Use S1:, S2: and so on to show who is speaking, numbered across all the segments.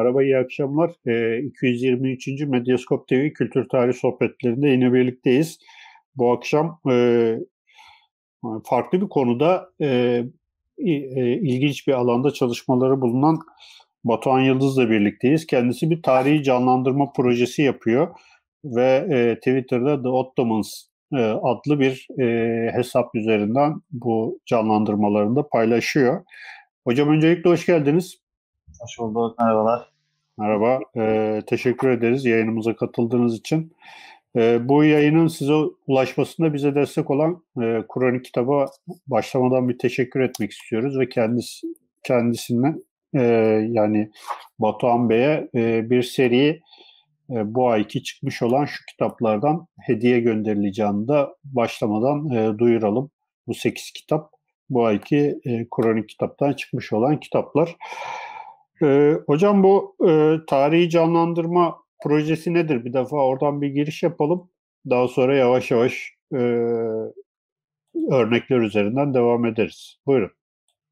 S1: Merhaba, iyi akşamlar. E, 223. Medyaskop TV Kültür Tarih Sohbetlerinde yine birlikteyiz. Bu akşam e, farklı bir konuda e, e, ilginç bir alanda çalışmaları bulunan Batuhan Yıldız'la birlikteyiz. Kendisi bir tarihi canlandırma projesi yapıyor ve e, Twitter'da The Ottomans e, adlı bir e, hesap üzerinden bu canlandırmalarını da paylaşıyor. Hocam öncelikle hoş geldiniz.
S2: Hoş bulduk, merhabalar.
S1: Merhaba, e, teşekkür ederiz yayınımıza katıldığınız için. E, bu yayının size ulaşmasında bize destek olan e, Kur'an kitaba başlamadan bir teşekkür etmek istiyoruz ve kendisi kendisinden e, yani Batuhan Bey'e e, bir seri e, bu ayki çıkmış olan şu kitaplardan hediye gönderileceğini de başlamadan e, duyuralım. Bu 8 kitap bu ayki e, Kur'an kitaptan çıkmış olan kitaplar. E, hocam bu e, tarihi canlandırma projesi nedir? Bir defa oradan bir giriş yapalım. Daha sonra yavaş yavaş e, örnekler üzerinden devam ederiz. Buyurun.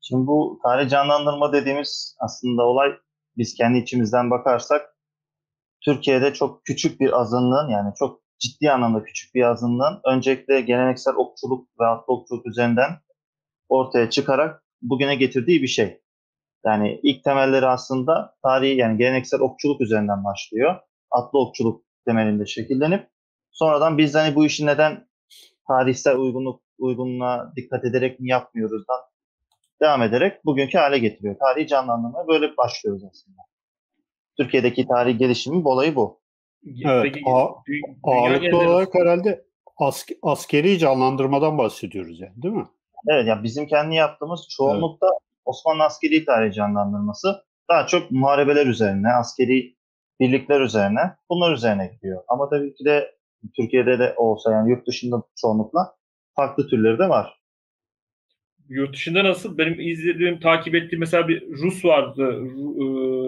S2: Şimdi bu tarih canlandırma dediğimiz aslında olay biz kendi içimizden bakarsak Türkiye'de çok küçük bir azınlığın yani çok ciddi anlamda küçük bir azınlığın öncelikle geleneksel okçuluk ve atlı okçuluk üzerinden ortaya çıkarak bugüne getirdiği bir şey. Yani ilk temelleri aslında tarihi yani geleneksel okçuluk üzerinden başlıyor. Atlı okçuluk temelinde şekillenip sonradan biz hani bu işi neden tarihsel uygunluk uygunluğa dikkat ederek mi yapmıyoruzdan devam ederek bugünkü hale getiriyor. Tarihi canlandırmaya böyle başlıyoruz aslında. Türkiye'deki tarih gelişimin olayı bu.
S1: Evet, Peki, ağırlıklı olarak herhalde ask, askeri canlandırmadan bahsediyoruz yani değil mi?
S2: Evet yani bizim kendi yaptığımız çoğunlukta evet. Osmanlı askeri tarih canlandırması daha çok muharebeler üzerine, askeri birlikler üzerine, bunlar üzerine gidiyor. Ama tabii ki de Türkiye'de de olsa yani yurt dışında çoğunlukla farklı türleri de var.
S3: Yurt dışında nasıl? Benim izlediğim, takip ettiğim mesela bir Rus vardı.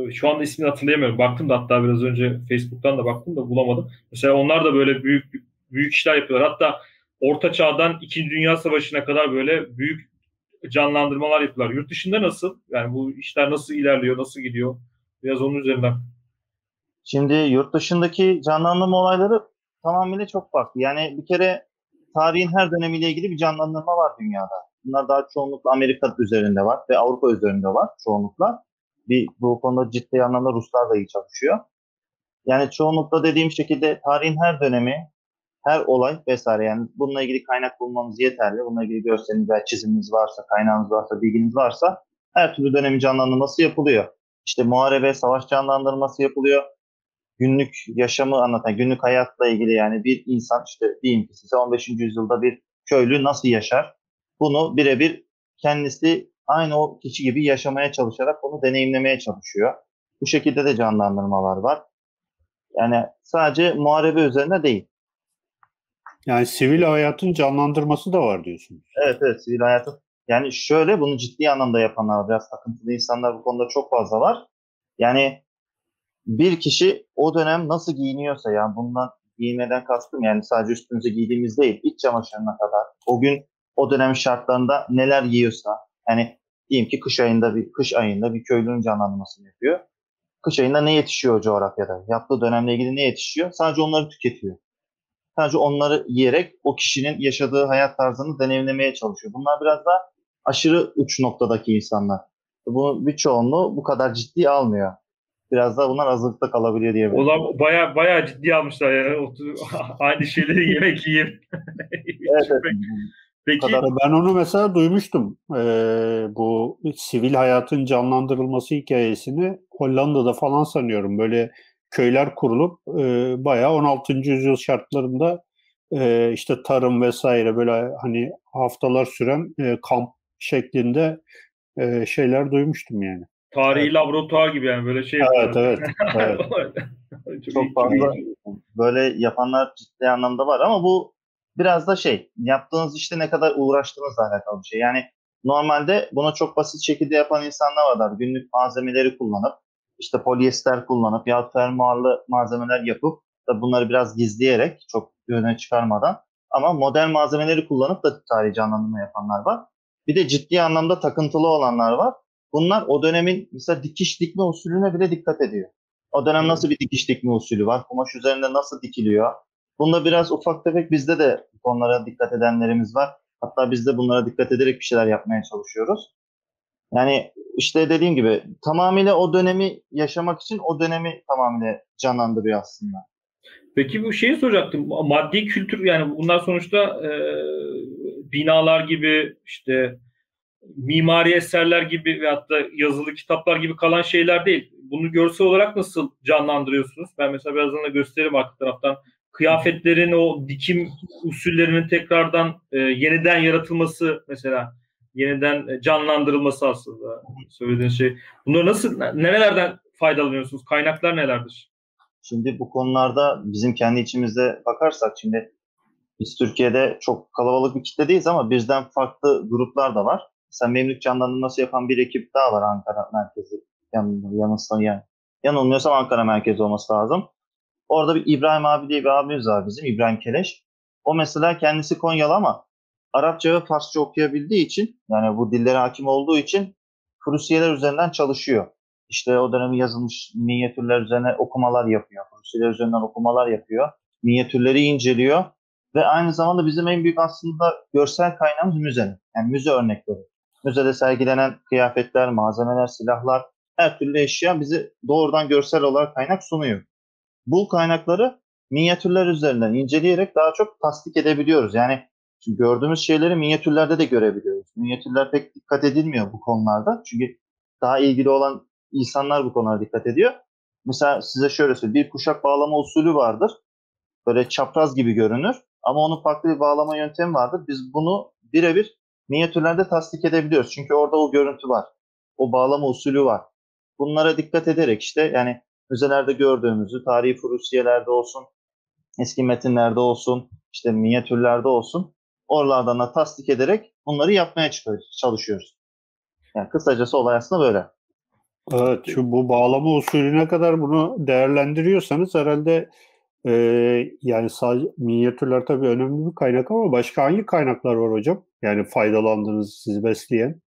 S3: E, şu anda ismini hatırlayamıyorum. Baktım da hatta biraz önce Facebook'tan da baktım da bulamadım. Mesela onlar da böyle büyük büyük işler yapıyorlar. Hatta Orta Çağ'dan İkinci Dünya Savaşı'na kadar böyle büyük canlandırmalar yapıyorlar. Yurt dışında nasıl? Yani bu işler nasıl ilerliyor, nasıl gidiyor? Biraz onun üzerinden.
S2: Şimdi yurt dışındaki canlandırma olayları tamamıyla çok farklı. Yani bir kere tarihin her dönemiyle ilgili bir canlandırma var dünyada. Bunlar daha çoğunlukla Amerika üzerinde var ve Avrupa üzerinde var çoğunlukla. Bir, bu konuda ciddi anlamda Ruslar da iyi çalışıyor. Yani çoğunlukla dediğim şekilde tarihin her dönemi her olay vesaire yani bununla ilgili kaynak bulmamız yeterli. Bununla ilgili görseliniz veya çiziminiz varsa, kaynağınız varsa, bilginiz varsa her türlü dönemin canlandırması yapılıyor. İşte muharebe, savaş canlandırması yapılıyor. Günlük yaşamı anlatan, günlük hayatla ilgili yani bir insan işte diyeyim ki size 15. yüzyılda bir köylü nasıl yaşar? Bunu birebir kendisi aynı o kişi gibi yaşamaya çalışarak onu deneyimlemeye çalışıyor. Bu şekilde de canlandırmalar var. Yani sadece muharebe üzerine değil.
S1: Yani sivil hayatın canlandırması da var diyorsunuz.
S2: Evet evet sivil hayatın. Yani şöyle bunu ciddi anlamda yapanlar biraz takıntılı insanlar bu konuda çok fazla var. Yani bir kişi o dönem nasıl giyiniyorsa yani bundan giyinmeden kastım yani sadece üstümüze giydiğimiz değil iç çamaşırına kadar o gün o dönem şartlarında neler giyiyorsa yani diyeyim ki kış ayında bir kış ayında bir köylünün canlandırmasını yapıyor. Kış ayında ne yetişiyor o coğrafyada? Yaptığı dönemle ilgili ne yetişiyor? Sadece onları tüketiyor. Sadece onları yiyerek o kişinin yaşadığı hayat tarzını deneyimlemeye çalışıyor. Bunlar biraz da aşırı uç noktadaki insanlar. Bu bir çoğunluğu bu kadar ciddi almıyor. Biraz da bunlar azlıkta kalabiliyor diyebilirim.
S3: Ulan baya baya ciddi almışlar ya. Aynı şeyleri yemek yiyip.
S1: evet, evet. Peki ben onu mesela duymuştum. Ee, bu sivil hayatın canlandırılması hikayesini Hollanda'da falan sanıyorum. Böyle köyler kurulup e, bayağı 16. yüzyıl şartlarında e, işte tarım vesaire böyle hani haftalar süren e, kamp şeklinde e, şeyler duymuştum yani.
S3: Tarihi evet. laboratuvar gibi yani böyle şey.
S1: Evet evet. evet.
S2: çok, çok fazla böyle yapanlar ciddi anlamda var ama bu biraz da şey yaptığınız işte ne kadar uğraştığınızla alakalı bir şey. Yani normalde bunu çok basit şekilde yapan insanlar var. Günlük malzemeleri kullanıp işte polyester kullanıp ya fermuarlı malzemeler yapıp da bunları biraz gizleyerek çok öne çıkarmadan ama modern malzemeleri kullanıp da tarihi canlandırma yapanlar var. Bir de ciddi anlamda takıntılı olanlar var. bunlar o dönemin mesela dikiş dikme usulüne bile dikkat ediyor. O dönem nasıl bir dikiş dikme usulü var? Kumaş üzerinde nasıl dikiliyor? Bunda biraz ufak tefek bizde de konulara dikkat edenlerimiz var. Hatta biz de bunlara dikkat ederek bir şeyler yapmaya çalışıyoruz. Yani işte dediğim gibi tamamıyla o dönemi yaşamak için o dönemi tamamıyla canlandırıyor aslında.
S3: Peki bu şeyi soracaktım. Maddi kültür yani bunlar sonuçta e, binalar gibi işte mimari eserler gibi veyahut da yazılı kitaplar gibi kalan şeyler değil. Bunu görsel olarak nasıl canlandırıyorsunuz? Ben mesela birazdan da gösteririm arka taraftan. Kıyafetlerin o dikim usullerinin tekrardan e, yeniden yaratılması mesela yeniden canlandırılması aslında söylediğin şey. Bunları nasıl nerelerden faydalanıyorsunuz? Kaynaklar nelerdir?
S2: Şimdi bu konularda bizim kendi içimizde bakarsak şimdi biz Türkiye'de çok kalabalık bir kitle değiliz ama bizden farklı gruplar da var. Mesela memlük canlandırması yapan bir ekip daha var Ankara merkezi yan, yanılsın yani. Yanılmıyorsam Ankara merkezi olması lazım. Orada bir İbrahim abi diye bir abimiz var bizim İbrahim Keleş. O mesela kendisi Konyalı ama Arapça ve Farsça okuyabildiği için yani bu dillere hakim olduğu için Prusiyeler üzerinden çalışıyor. İşte o dönemin yazılmış minyatürler üzerine okumalar yapıyor. Prusiyeler üzerinden okumalar yapıyor. Minyatürleri inceliyor. Ve aynı zamanda bizim en büyük aslında görsel kaynağımız müze. Yani müze örnekleri. Müzede sergilenen kıyafetler, malzemeler, silahlar, her türlü eşya bizi doğrudan görsel olarak kaynak sunuyor. Bu kaynakları minyatürler üzerinden inceleyerek daha çok tasdik edebiliyoruz. Yani Şimdi gördüğümüz şeyleri minyatürlerde de görebiliyoruz. Minyatürler pek dikkat edilmiyor bu konularda. Çünkü daha ilgili olan insanlar bu konulara dikkat ediyor. Mesela size şöyle söyleyeyim. Bir kuşak bağlama usulü vardır. Böyle çapraz gibi görünür. Ama onun farklı bir bağlama yöntemi vardır. Biz bunu birebir minyatürlerde tasdik edebiliyoruz. Çünkü orada o görüntü var. O bağlama usulü var. Bunlara dikkat ederek işte yani müzelerde gördüğümüzü, tarihi furusiyelerde olsun, eski metinlerde olsun, işte minyatürlerde olsun oralardan da tasdik ederek bunları yapmaya çalışıyoruz. Yani kısacası olay aslında böyle.
S1: Evet, şu bu bağlama usulüne kadar bunu değerlendiriyorsanız herhalde e, yani sadece minyatürler tabii önemli bir kaynak ama başka hangi kaynaklar var hocam? Yani faydalandığınız, sizi besleyen.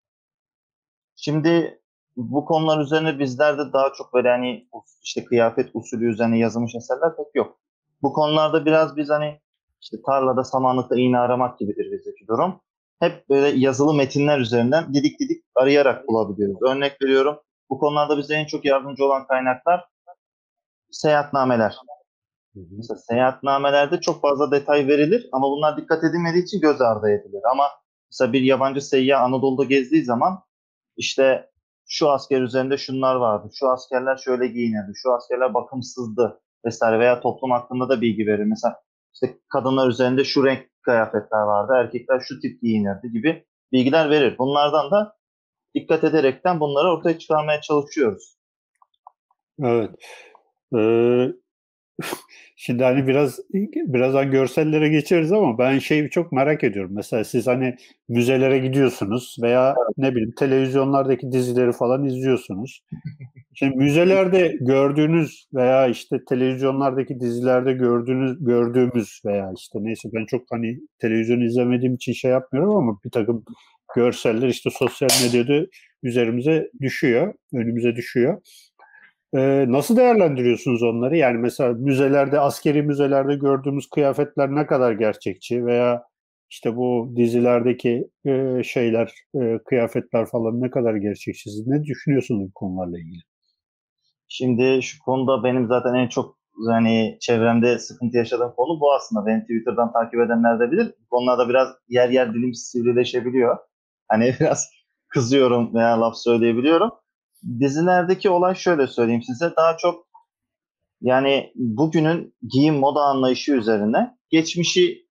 S2: Şimdi bu konular üzerine bizlerde daha çok böyle hani işte kıyafet usulü üzerine yazılmış eserler pek yok. Bu konularda biraz biz hani işte tarlada samanlıkta iğne aramak gibidir bizdeki durum. Hep böyle yazılı metinler üzerinden didik didik arayarak bulabiliyoruz. Örnek veriyorum. Bu konularda bize en çok yardımcı olan kaynaklar seyahatnameler. Mesela seyahatnamelerde çok fazla detay verilir ama bunlar dikkat edilmediği için göz ardı edilir. Ama mesela bir yabancı seyyah Anadolu'da gezdiği zaman işte şu asker üzerinde şunlar vardı, şu askerler şöyle giyinirdi, şu askerler bakımsızdı vesaire veya toplum hakkında da bilgi verir. Mesela işte kadınlar üzerinde şu renk kıyafetler vardı, erkekler şu tip giyinirdi gibi bilgiler verir. Bunlardan da dikkat ederekten bunları ortaya çıkarmaya çalışıyoruz.
S1: Evet. Ee, şimdi hani biraz birazdan görsellere geçeriz ama ben şeyi çok merak ediyorum. Mesela siz hani müzelere gidiyorsunuz veya ne bileyim televizyonlardaki dizileri falan izliyorsunuz. Şimdi müzelerde gördüğünüz veya işte televizyonlardaki dizilerde gördüğünüz gördüğümüz veya işte neyse ben çok hani televizyon izlemediğim için şey yapmıyorum ama bir takım görseller işte sosyal medyada üzerimize düşüyor, önümüze düşüyor. Ee, nasıl değerlendiriyorsunuz onları? Yani mesela müzelerde, askeri müzelerde gördüğümüz kıyafetler ne kadar gerçekçi veya işte bu dizilerdeki e, şeyler, e, kıyafetler falan ne kadar gerçekçi? Siz ne düşünüyorsunuz bu konularla ilgili?
S2: Şimdi şu konuda benim zaten en çok yani çevremde sıkıntı yaşadığım konu bu aslında. Beni Twitter'dan takip edenler de bilir. Bu konularda biraz yer yer dilim sivrileşebiliyor. Hani biraz kızıyorum veya laf söyleyebiliyorum. Dizilerdeki olay şöyle söyleyeyim size. Daha çok yani bugünün giyim moda anlayışı üzerine geçmişi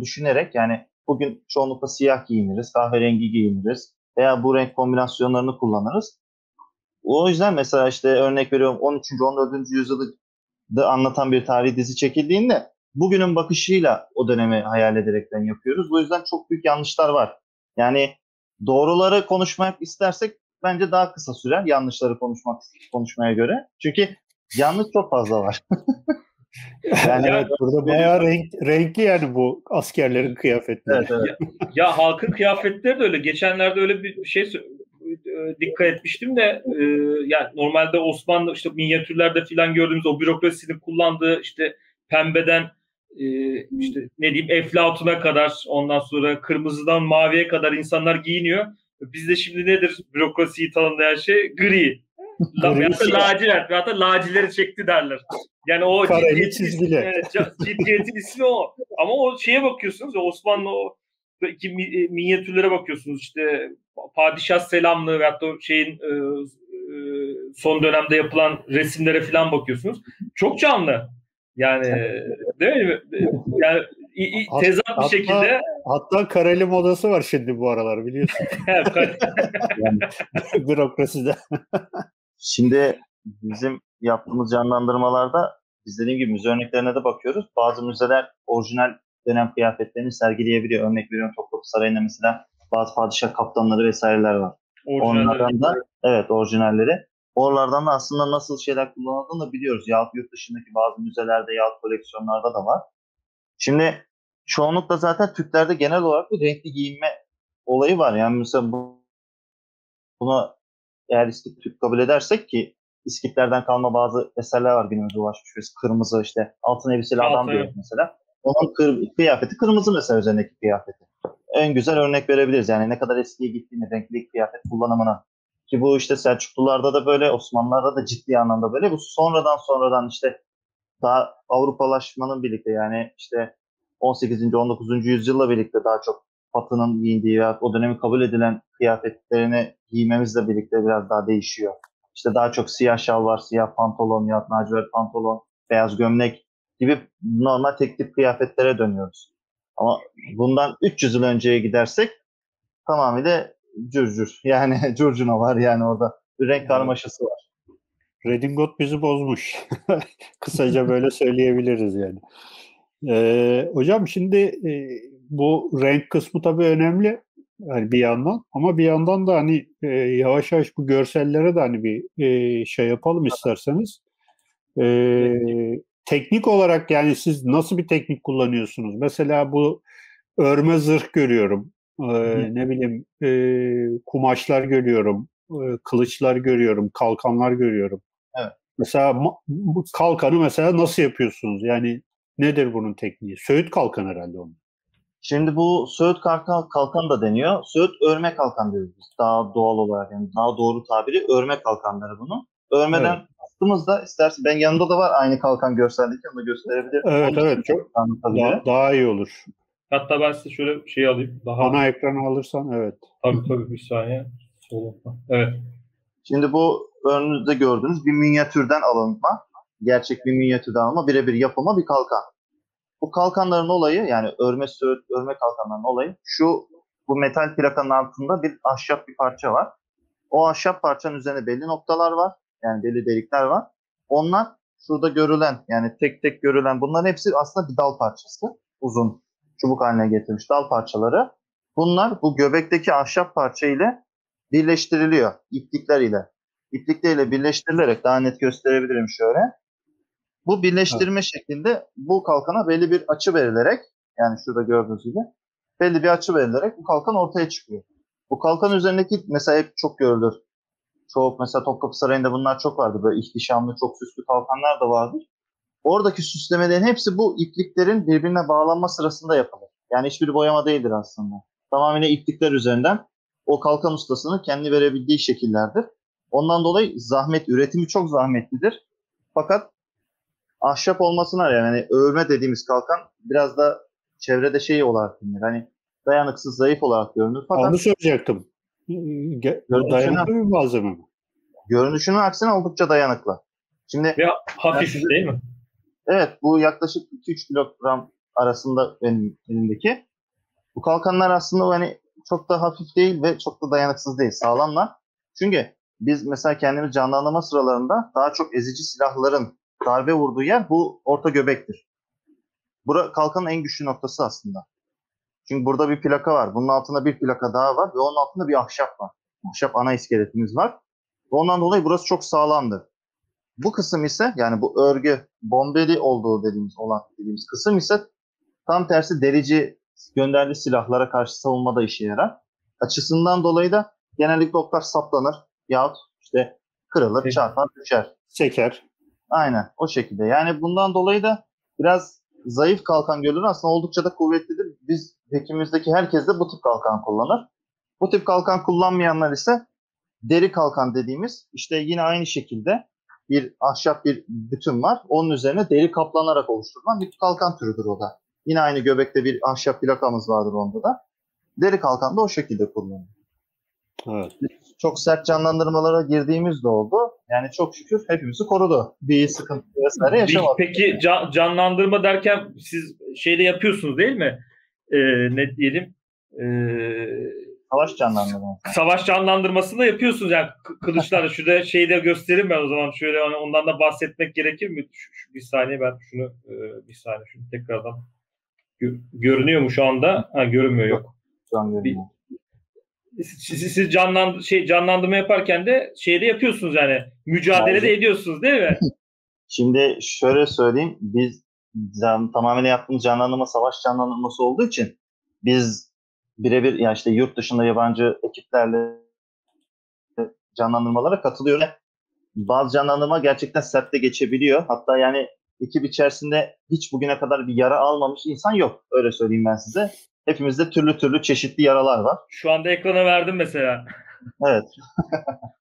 S2: düşünerek yani bugün çoğunlukla siyah giyiniriz, kahverengi giyiniriz veya bu renk kombinasyonlarını kullanırız. O yüzden mesela işte örnek veriyorum 13. 14. yüzyılı da anlatan bir tarih dizi çekildiğinde bugünün bakışıyla o dönemi hayal ederekten yapıyoruz. Bu yüzden çok büyük yanlışlar var. Yani doğruları konuşmak istersek bence daha kısa sürer yanlışları konuşmak konuşmaya göre. Çünkü yanlış çok fazla var.
S1: yani evet, burada bayağı renk, renkli yani bu askerlerin kıyafetleri.
S3: Evet, evet. ya, ya halkın kıyafetleri de öyle. Geçenlerde öyle bir şey e, dikkat etmiştim de e, yani normalde Osmanlı işte minyatürlerde filan gördüğümüz o bürokrasinin kullandığı işte pembeden e, işte ne diyeyim eflatuna kadar ondan sonra kırmızıdan maviye kadar insanlar giyiniyor. Bizde şimdi nedir bürokrasiyi tanımlayan şey? Gri. Ya da lacivert. Ya da lacileri çekti derler. Yani o
S1: Kareli çizgili.
S3: Evet, ciddiyetin ismi o. Ama o şeye bakıyorsunuz Osmanlı o iki minyatürlere bakıyorsunuz işte padişah selamlı veyahut da şeyin e, e, son dönemde yapılan resimlere falan bakıyorsunuz. Çok canlı. Yani değil mi? Yani tezat bir
S1: hatta,
S3: şekilde.
S1: Hatta kareli modası var şimdi bu aralar biliyorsun. yani, bürokraside.
S2: Şimdi bizim yaptığımız canlandırmalarda biz dediğim gibi müze örneklerine de bakıyoruz. Bazı müzeler orijinal dönem kıyafetlerini sergileyebiliyor. Örnek veriyorum Topkapı Sarayı'nda mesela bazı padişah kaptanları vesaireler var. Onlardan da evet orijinalleri. Oralardan da aslında nasıl şeyler kullanıldığını da biliyoruz. Yahut yurt dışındaki bazı müzelerde yahut koleksiyonlarda da var. Şimdi çoğunlukla zaten Türklerde genel olarak bir renkli giyinme olayı var. Yani mesela bu, bunu eğer İskit Türk kabul edersek ki İskitlerden kalma bazı eserler var günümüzde ulaşmış. Biz kırmızı işte altın elbiseli adam diyoruz mesela. Onun kır, kıyafeti kırmızı mesela üzerindeki kıyafeti. En güzel örnek verebiliriz. Yani ne kadar eskiye gittiğini, renkli kıyafet kullanımına. Ki bu işte Selçuklularda da böyle, Osmanlılarda da ciddi anlamda böyle. Bu sonradan sonradan işte daha Avrupalaşmanın birlikte yani işte 18. 19. yüzyılla birlikte daha çok Batı'nın giyindiği veya o dönemi kabul edilen kıyafetlerini giymemizle birlikte biraz daha değişiyor. İşte daha çok siyah şal var, siyah pantolon ya lacivert pantolon, beyaz gömlek gibi normal tek tip kıyafetlere dönüyoruz. Ama bundan 300 yıl önceye gidersek tamamıyla cürcür. Yani curcuna var yani orada. Bir renk karmaşası var.
S1: Redingot bizi bozmuş. Kısaca böyle söyleyebiliriz yani. Ee, hocam şimdi e, bu renk kısmı tabii önemli yani bir yandan ama bir yandan da hani e, yavaş yavaş bu görsellere de hani bir e, şey yapalım isterseniz. E, teknik olarak yani siz nasıl bir teknik kullanıyorsunuz? Mesela bu örme zırh görüyorum. Ee, ne bileyim e, kumaşlar görüyorum. E, kılıçlar görüyorum. Kalkanlar görüyorum.
S2: Evet.
S1: Mesela bu kalkanı mesela nasıl yapıyorsunuz? Yani nedir bunun tekniği? Söğüt kalkan herhalde onun.
S2: Şimdi bu Söğüt kalkan, kalkan da deniyor. Söğüt örme kalkan diyoruz biz. Daha doğal olarak yani daha doğru tabiri örme kalkanları bunu. Örmeden evet. kastımız istersen ben yanında da var aynı kalkan görseldeki onu da gösterebilirim.
S1: Evet
S2: onu
S1: evet çok daha, daha iyi olur.
S3: Hatta ben size şöyle şey alayım. Daha...
S1: Ana ekranı alırsan evet.
S3: Tabii tabii bir saniye. Evet.
S2: Şimdi bu önünüzde gördüğünüz bir minyatürden alınma. Gerçek bir minyatürden alınma. Birebir yapılma bir kalkan. Bu kalkanların olayı yani örme söğüt, örme kalkanların olayı şu bu metal plakanın altında bir ahşap bir parça var. O ahşap parçanın üzerinde belli noktalar var. Yani belli delikler var. Onlar şurada görülen yani tek tek görülen bunların hepsi aslında bir dal parçası. Uzun çubuk haline getirmiş dal parçaları. Bunlar bu göbekteki ahşap parça ile birleştiriliyor iplikler ile. İplikler ile birleştirilerek daha net gösterebilirim şöyle. Bu birleştirme evet. şeklinde bu kalkana belli bir açı verilerek yani şurada gördüğünüz gibi belli bir açı verilerek bu kalkan ortaya çıkıyor. Bu kalkan üzerindeki mesela hep çok görülür. Çok mesela Topkapı Sarayı'nda bunlar çok vardı. Böyle ihtişamlı, çok süslü kalkanlar da vardır. Oradaki süslemelerin hepsi bu ipliklerin birbirine bağlanma sırasında yapılır. Yani hiçbir boyama değildir aslında. Tamamıyla iplikler üzerinden o kalkan ustasının kendi verebildiği şekillerdir. Ondan dolayı zahmet, üretimi çok zahmetlidir. Fakat ahşap olmasına yani örme dediğimiz kalkan biraz da çevrede şey olarak bilinir. Hani dayanıksız, zayıf olarak görünür. Fakat
S1: Onu söyleyecektim. Dayanıklı bir malzeme mi?
S2: Görünüşünün aksine oldukça dayanıklı. Şimdi
S3: Ve hafif yani, değil mi?
S2: Evet bu yaklaşık 2-3 kilogram arasında benim elimdeki. Bu kalkanlar aslında hani çok da hafif değil ve çok da dayanıksız değil. Sağlamlar. Çünkü biz mesela kendimiz canlandırma sıralarında daha çok ezici silahların darbe vurduğu yer bu orta göbektir. Bura kalkanın en güçlü noktası aslında. Çünkü burada bir plaka var. Bunun altında bir plaka daha var ve onun altında bir ahşap var. Ahşap ana iskeletimiz var. Ondan dolayı burası çok sağlamdır. Bu kısım ise yani bu örgü bombeli olduğu dediğimiz olan dediğimiz kısım ise tam tersi delici gönderdiği silahlara karşı savunmada işe yarar. Açısından dolayı da genellikle oklar saplanır yahut işte kırılır, çarpar, düşer.
S1: Seker.
S2: Aynen o şekilde. Yani bundan dolayı da biraz zayıf kalkan gölleri aslında oldukça da kuvvetlidir. Biz hekimimizdeki herkes de bu tip kalkan kullanır. Bu tip kalkan kullanmayanlar ise deri kalkan dediğimiz işte yine aynı şekilde bir ahşap bir bütün var. Onun üzerine deri kaplanarak oluşturulan bir kalkan türüdür o da. Yine aynı göbekte bir ahşap plakamız vardır onda da. Deri kalkan da o şekilde kullanılır.
S1: Evet.
S2: Çok sert canlandırmalara girdiğimiz de oldu. Yani çok şükür hepimizi korudu. Bir sıkıntı vesaire yaşamadık.
S3: Peki can- canlandırma derken siz şeyde yapıyorsunuz değil mi? Ee, ne diyelim? Ee,
S2: Savaş canlandırması.
S3: savaş canlandırmasını da yapıyorsunuz yani K- kılıçlarla. Şurada şeyi de göstereyim ben o zaman. Şöyle hani ondan da bahsetmek gerekir mi? Şu, şu bir saniye ben şunu e, bir saniye şunu tekrardan Gö- görünüyor mu şu anda? Ha görünmüyor yok.
S2: Şu an görünüyor.
S3: Siz, siz canland şey canlandırma yaparken de şeyde yapıyorsunuz yani mücadele de ediyorsunuz değil mi?
S2: Şimdi şöyle söyleyeyim. Biz can, tamamen yaptığımız canlandırma savaş canlandırması olduğu için biz birebir ya işte yurt dışında yabancı ekiplerle canlandırmalara katılıyoruz. Bazı canlandırma gerçekten sertte geçebiliyor. Hatta yani ekip içerisinde hiç bugüne kadar bir yara almamış insan yok. Öyle söyleyeyim ben size. Hepimizde türlü türlü çeşitli yaralar var.
S3: Şu anda ekrana verdim mesela.
S2: Evet.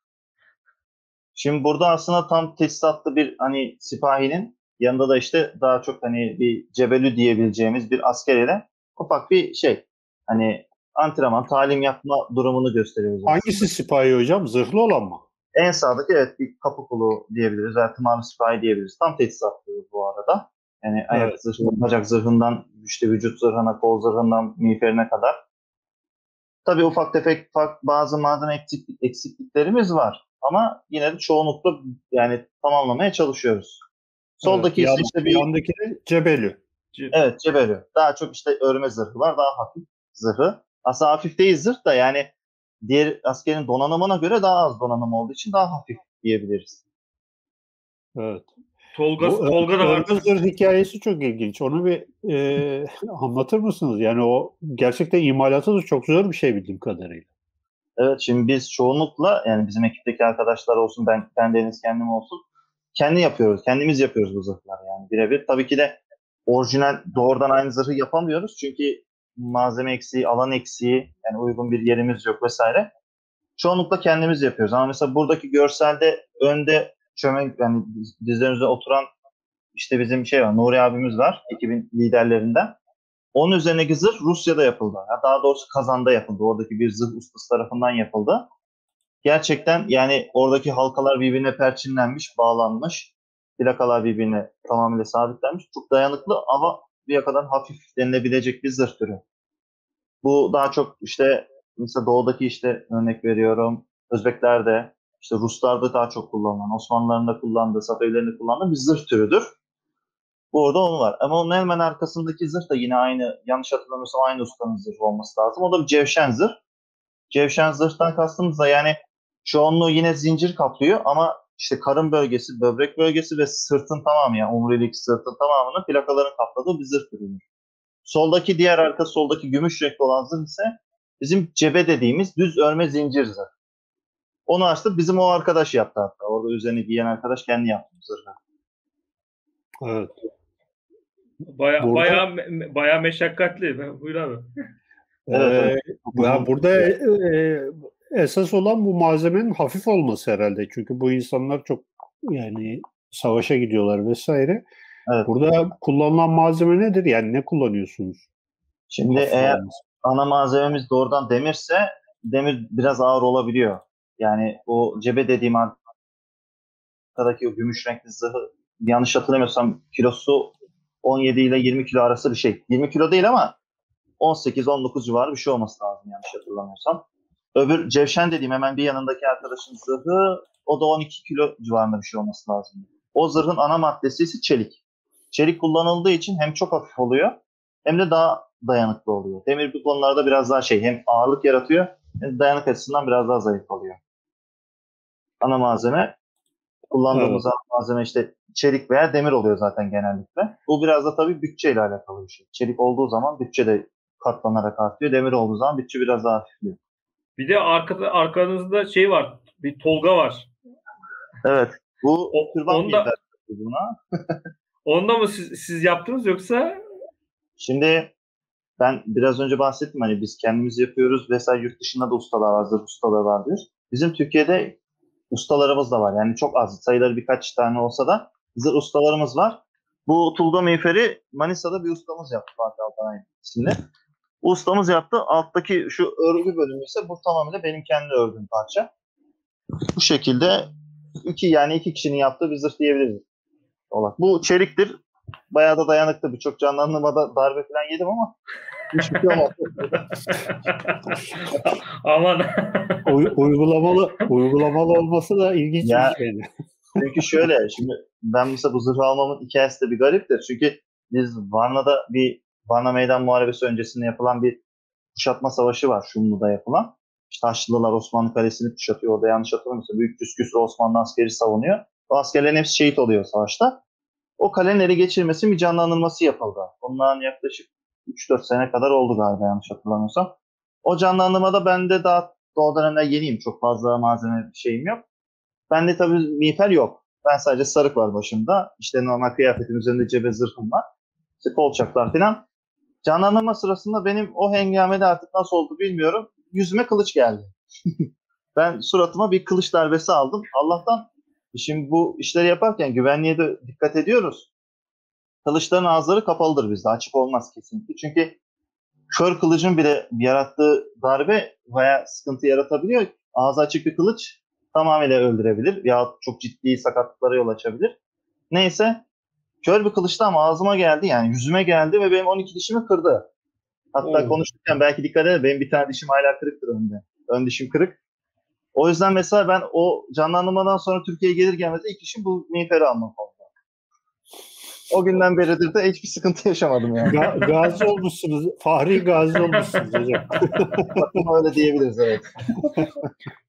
S2: Şimdi burada aslında tam tesisatlı bir hani sipahinin yanında da işte daha çok hani bir cebelü diyebileceğimiz bir asker ile ufak bir şey hani antrenman, talim yapma durumunu gösteriyoruz.
S1: Hangisi sipahi hocam? Zırhlı olan mı?
S2: En sağdaki evet bir kapı kulu diyebiliriz veya tımarlı sipahi diyebiliriz. Tam tesisatlı bu arada. Yani ayak
S1: Evet.
S2: zırhı, bacak zırhından, işte vücut zırhına, kol zırhından, miğferine kadar. Tabii ufak tefek ufak bazı malzeme eksiklik, eksikliklerimiz var. Ama yine de çoğunlukla yani tamamlamaya çalışıyoruz. Soldaki
S1: evet,
S2: ise işte bir
S1: yandaki de cebelü.
S2: evet cebelü. Daha çok işte örme zırhı var. Daha hafif zırhı. Aslında hafif değil zırh da yani diğer askerin donanımına göre daha az donanım olduğu için daha hafif diyebiliriz.
S1: Evet.
S3: Tolga
S1: Bu
S3: Tolga da var.
S1: zırh hikayesi çok ilginç. Onu bir e, anlatır mısınız? Yani o gerçekten imalatı da çok zor bir şey bildiğim kadarıyla.
S2: Evet şimdi biz çoğunlukla yani bizim ekipteki arkadaşlar olsun ben, ben Deniz kendim olsun kendi yapıyoruz. Kendimiz yapıyoruz bu zırhları yani birebir. Tabii ki de orijinal doğrudan aynı zırhı yapamıyoruz. Çünkü malzeme eksiği, alan eksiği yani uygun bir yerimiz yok vesaire. Çoğunlukla kendimiz yapıyoruz. Ama mesela buradaki görselde önde çömen yani diz- dizlerimize oturan işte bizim şey var Nuri abimiz var ekibin liderlerinden. Onun üzerindeki zırh Rusya'da yapıldı. Ya daha doğrusu Kazan'da yapıldı. Oradaki bir zırh ustası tarafından yapıldı. Gerçekten yani oradaki halkalar birbirine perçinlenmiş, bağlanmış. Plakalar birbirine tamamıyla sabitlenmiş. Çok dayanıklı ama bir kadar hafif denilebilecek bir zırh türü. Bu daha çok işte mesela doğudaki işte örnek veriyorum. Özbeklerde, işte Ruslarda daha çok kullanılan, Osmanlıların da kullandığı, Safevilerin de kullandığı bir zırh türüdür. Bu orada onu var. Ama onun hemen arkasındaki zırh da yine aynı, yanlış hatırlamıyorsam aynı ustanın zırhı olması lazım. O da bir cevşen zırh. Cevşen zırhtan kastımız da yani çoğunluğu yine zincir kaplıyor ama işte karın bölgesi, böbrek bölgesi ve sırtın tamamı yani omurilik sırtın tamamını plakaların kapladığı bir zırh türüdür. Soldaki diğer arka soldaki gümüş renkli olan zırh ise bizim cebe dediğimiz düz örme zincir zırh. Onu açtı bizim o arkadaş yaptı hatta. Orada üzerine giyen arkadaş kendi yaptı zırhı.
S1: Evet.
S3: Baya
S1: Burada-
S3: baya baya meşakkatli. Buyur abi.
S2: Evet,
S1: Ee, ya burada e, esas olan bu malzemenin hafif olması herhalde. Çünkü bu insanlar çok yani savaşa gidiyorlar vesaire.
S2: Evet.
S1: Burada kullanılan malzeme nedir? Yani ne kullanıyorsunuz?
S2: Şimdi
S1: Hafif
S2: eğer
S1: olması.
S2: ana malzememiz doğrudan demirse demir biraz ağır olabiliyor. Yani o cebe dediğim arkadaki o gümüş renkli zırhı yanlış hatırlamıyorsam kilosu 17 ile 20 kilo arası bir şey. 20 kilo değil ama 18-19 civarı bir şey olması lazım yanlış hatırlamıyorsam. Öbür cevşen dediğim hemen bir yanındaki arkadaşın zırhı o da 12 kilo civarında bir şey olması lazım. O zırhın ana maddesi ise çelik. Çelik kullanıldığı için hem çok hafif oluyor hem de daha dayanıklı oluyor. Demir bu konularda biraz daha şey hem ağırlık yaratıyor hem de dayanık açısından biraz daha zayıf oluyor. Ana malzeme kullandığımız ana malzeme işte çelik veya demir oluyor zaten genellikle. Bu biraz da tabii bütçeyle alakalı bir şey. Çelik olduğu zaman bütçe de katlanarak artıyor. Demir olduğu zaman bütçe biraz daha hafifliyor.
S3: Bir de arkada arkanızda şey var. Bir Tolga var.
S2: Evet. Bu
S3: O-
S2: türban
S3: onda-
S2: buna.
S3: Onda mı siz, siz yaptınız yoksa
S2: Şimdi ben biraz önce bahsettim hani biz kendimiz yapıyoruz vesaire yurt dışında da ustalar var, zırh ustaları var diyoruz. Bizim Türkiye'de ustalarımız da var. Yani çok az sayıları birkaç tane olsa da zırh ustalarımız var. Bu tulga miğferi Manisa'da bir ustamız yaptı Fatih Altanay isimli. Ustamız yaptı. Alttaki şu örgü bölümü ise bu tamamıyla benim kendi ördüğüm parça. Bu şekilde iki yani iki kişinin yaptığı bir zırh diyebiliriz. Olarak. Bu çeliktir. Bayağı da dayanıklı. Birçok canlandırmada darbe falan yedim ama hiçbir şey
S3: aman
S1: Uy- uygulamalı uygulamalı olması da ilginç
S2: Ya-
S1: bir.
S2: Çünkü şöyle şimdi ben mesela bu zırhı almamın hikayesi de bir gariptir. Çünkü biz Varna'da bir Varna Meydan Muharebesi öncesinde yapılan bir kuşatma savaşı var Şumlu'da yapılan. İşte Haçlılar Osmanlı Kalesi'ni kuşatıyor. Orada yanlış hatırlamıyorsam büyük küsür Osmanlı askeri savunuyor. O askerlerin hepsi şehit oluyor savaşta. O kalenin ele geçirmesi bir canlandırması yapıldı. Bundan yaklaşık 3-4 sene kadar oldu galiba yanlış hatırlamıyorsam. O canlandırmada ben de daha o dönemler yeniyim. Çok fazla malzeme şeyim yok. Bende tabii miğfer yok. Ben sadece sarık var başımda. İşte normal kıyafetim üzerinde cebe zırhım var. İşte kolçaklar falan. Canlandırma sırasında benim o hengamede artık nasıl oldu bilmiyorum. Yüzüme kılıç geldi. ben suratıma bir kılıç darbesi aldım. Allah'tan şimdi bu işleri yaparken güvenliğe de dikkat ediyoruz. Kılıçların ağızları kapalıdır bizde. Açık olmaz kesinlikle. Çünkü kör kılıcın bile yarattığı darbe baya sıkıntı yaratabiliyor. Ağzı açık bir kılıç tamamıyla öldürebilir. Ya çok ciddi sakatlıklara yol açabilir. Neyse kör bir kılıçtı ama ağzıma geldi yani yüzüme geldi ve benim 12 dişimi kırdı. Hatta
S3: Oo.
S2: konuşurken belki dikkat edin benim bir tane dişim hala kırıktır önde. Ön dişim kırık. O yüzden mesela ben o canlandırmadan sonra Türkiye'ye gelir gelmez ilk işim bu miğferi almak oldu. O günden beridir de hiçbir sıkıntı yaşamadım yani.
S1: Ga- gazi olmuşsunuz. Fahri gazi olmuşsunuz hocam.
S2: Öyle diyebiliriz evet.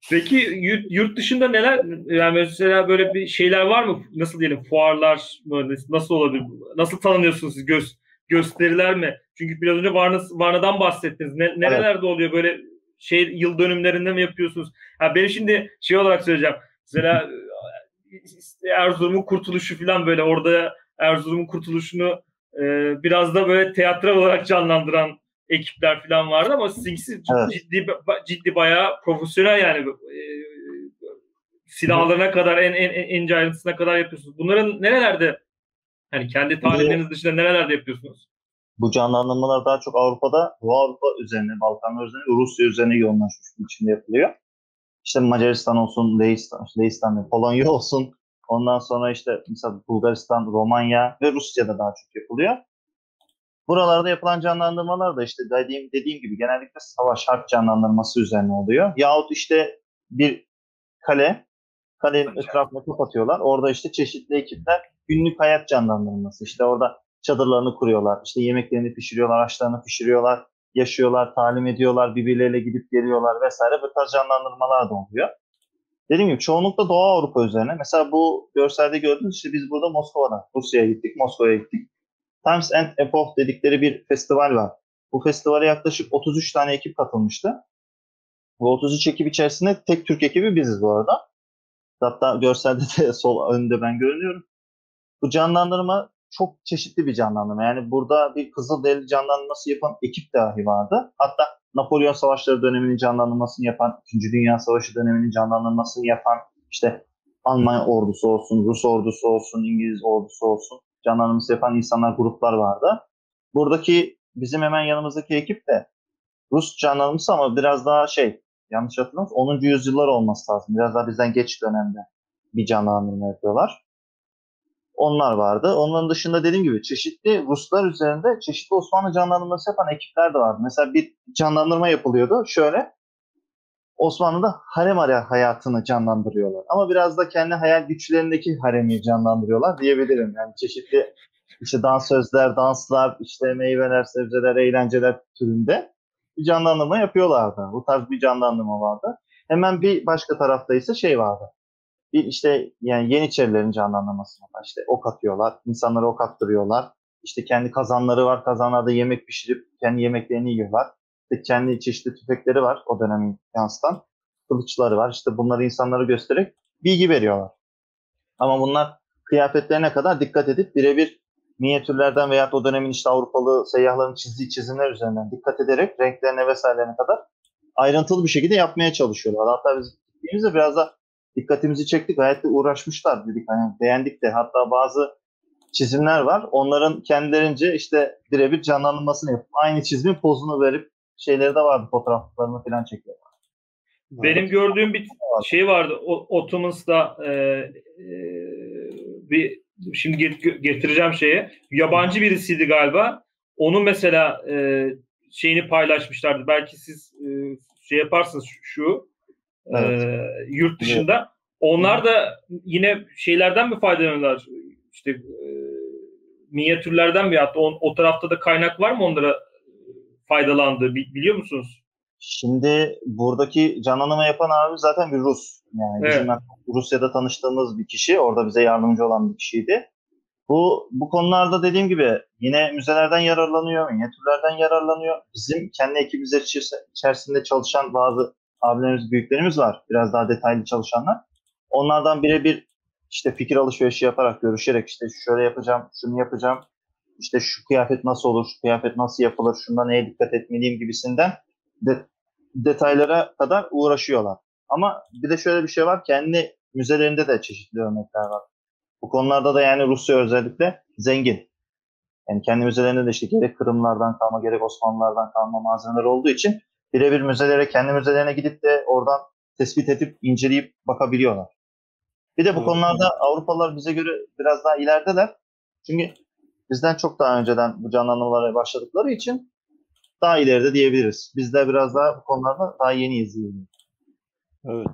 S3: Peki yurt, yurt dışında neler yani mesela böyle bir şeyler var mı? Nasıl diyelim fuarlar mı? Nasıl olabilir? Nasıl tanınıyorsunuz siz? Göz, gösteriler mi? Çünkü biraz önce Varna, Varna'dan bahsettiniz. Ne, nerelerde oluyor böyle şey yıl dönümlerinde mi yapıyorsunuz? Ha benim şimdi şey olarak söyleyeceğim. Mesela Erzurum'un kurtuluşu falan böyle orada Erzurum'un kurtuluşunu e, biraz da böyle tiyatro olarak canlandıran ekipler falan vardı ama sizinkisi
S2: Evet.
S3: ciddi ciddi bayağı profesyonel yani e, silahlarına kadar en en en ince ayrıntısına kadar yapıyorsunuz. Bunların nerelerde hani kendi tarihleriniz dışında nerelerde yapıyorsunuz?
S2: Bu canlandırmalar daha çok Avrupa'da, Doğu Avrupa üzerine, Balkanlar üzerine, Rusya üzerine yoğunlaşmış bir biçimde yapılıyor. İşte Macaristan olsun, Leistan, Leistan Polonya olsun. Ondan sonra işte mesela Bulgaristan, Romanya ve Rusya'da daha çok yapılıyor. Buralarda yapılan canlandırmalar da işte dediğim, dediğim gibi genellikle savaş harp canlandırması üzerine oluyor. Yahut işte bir kale, kalenin etrafını kapatıyorlar. Orada işte çeşitli ekipler günlük hayat canlandırması. İşte orada çadırlarını kuruyorlar. İşte yemeklerini pişiriyorlar, aşlarını pişiriyorlar, yaşıyorlar, talim ediyorlar, birbirleriyle gidip geliyorlar vesaire. Bu tarz canlandırmalar da oluyor. Dediğim gibi çoğunlukla Doğu Avrupa üzerine. Mesela bu görselde gördüğünüz işte biz burada Moskova'da, Rusya'ya gittik, Moskova'ya gittik. Times and Epoch dedikleri bir festival var. Bu festivale yaklaşık 33 tane ekip katılmıştı. Bu 33 ekip içerisinde tek Türk ekibi biziz bu arada. Hatta görselde de sol önde ben görünüyorum. Bu canlandırma çok çeşitli bir canlandırma. Yani burada bir Kızılderili canlandırması yapan ekip dahi vardı. Hatta Napolyon Savaşları döneminin canlandırmasını yapan, 2. Dünya Savaşı döneminin canlandırmasını yapan işte Alman ordusu olsun, Rus ordusu olsun, İngiliz ordusu olsun canlandırması yapan insanlar, gruplar vardı. Buradaki bizim hemen yanımızdaki ekip de Rus canlandırması ama biraz daha şey, yanlış hatırlamıyorsam 10. yüzyıllar olması lazım. Biraz daha bizden geç dönemde bir canlandırma yapıyorlar. Onlar vardı. Onun dışında dediğim gibi çeşitli Ruslar üzerinde çeşitli Osmanlı canlandırması yapan ekipler de vardı. Mesela bir canlandırma yapılıyordu. Şöyle Osmanlı'da harem hayatını canlandırıyorlar. Ama biraz da kendi hayal güçlerindeki haremi canlandırıyorlar diyebilirim. Yani çeşitli işte dansözler, danslar, işte meyveler, sebzeler, eğlenceler türünde bir canlandırma yapıyorlardı. Bu tarz bir canlandırma vardı. Hemen bir başka tarafta ise şey vardı. Bir işte yani Yeniçerilerin canlandırması var. İşte ok atıyorlar, insanlara ok attırıyorlar. İşte kendi kazanları var, kazanlarda yemek pişirip kendi yemeklerini yiyorlar. İşte kendi çeşitli tüfekleri var o dönemin yansıtan. Kılıçları var. İşte bunları insanlara göstererek bilgi veriyorlar. Ama bunlar kıyafetlerine kadar dikkat edip birebir minyatürlerden veya o dönemin işte Avrupalı seyyahların çizdiği çizimler üzerinden dikkat ederek renklerine vesairelerine kadar ayrıntılı bir şekilde yapmaya çalışıyorlar. Hatta biz gittiğimizde biraz da dikkatimizi çektik. Gayet de uğraşmışlar dedik. Hani beğendik de hatta bazı çizimler var. Onların kendilerince işte birebir canlandırmasını yapıp aynı çizimin pozunu verip şeyleri de vardı. Fotoğraflarını falan çekiyorlar.
S3: Benim gördüğüm bir şey vardı. O, Ottomans'da e, e, bir şimdi getireceğim şeye. Yabancı birisiydi galiba. Onun mesela e, şeyini paylaşmışlardı. Belki siz e, şey yaparsınız şu evet. e, yurt dışında. Evet. Onlar da yine şeylerden mi faydalanıyorlar? İşte e, minyatürlerden mi hatta o, o tarafta da kaynak var mı onlara faydalandığı biliyor musunuz?
S2: Şimdi buradaki canlanma yapan abi zaten bir Rus. Yani evet. bizim Rusya'da tanıştığımız bir kişi. Orada bize yardımcı olan bir kişiydi. Bu, bu konularda dediğim gibi yine müzelerden yararlanıyor, minyatürlerden yararlanıyor. Bizim kendi ekibimiz içerisinde çalışan bazı abilerimiz, büyüklerimiz var. Biraz daha detaylı çalışanlar. Onlardan birebir işte fikir alışverişi yaparak, görüşerek işte şöyle yapacağım, şunu yapacağım, işte şu kıyafet nasıl olur, şu kıyafet nasıl yapılır, şunda neye dikkat etmeliyim gibisinden de, detaylara kadar uğraşıyorlar. Ama bir de şöyle bir şey var, kendi müzelerinde de çeşitli örnekler var. Bu konularda da yani Rusya özellikle zengin. Yani kendi müzelerinde de işte gerek Kırımlardan kalma gerek Osmanlılardan kalma malzemeler olduğu için birebir müzelere, kendi müzelerine gidip de oradan tespit edip inceleyip bakabiliyorlar. Bir de bu konularda Avrupalılar bize göre biraz daha ilerideler. Çünkü bizden çok daha önceden bu canlanmalara başladıkları için daha ileride diyebiliriz. Biz de biraz daha bu konularda daha yeni izliyoruz.
S1: Evet.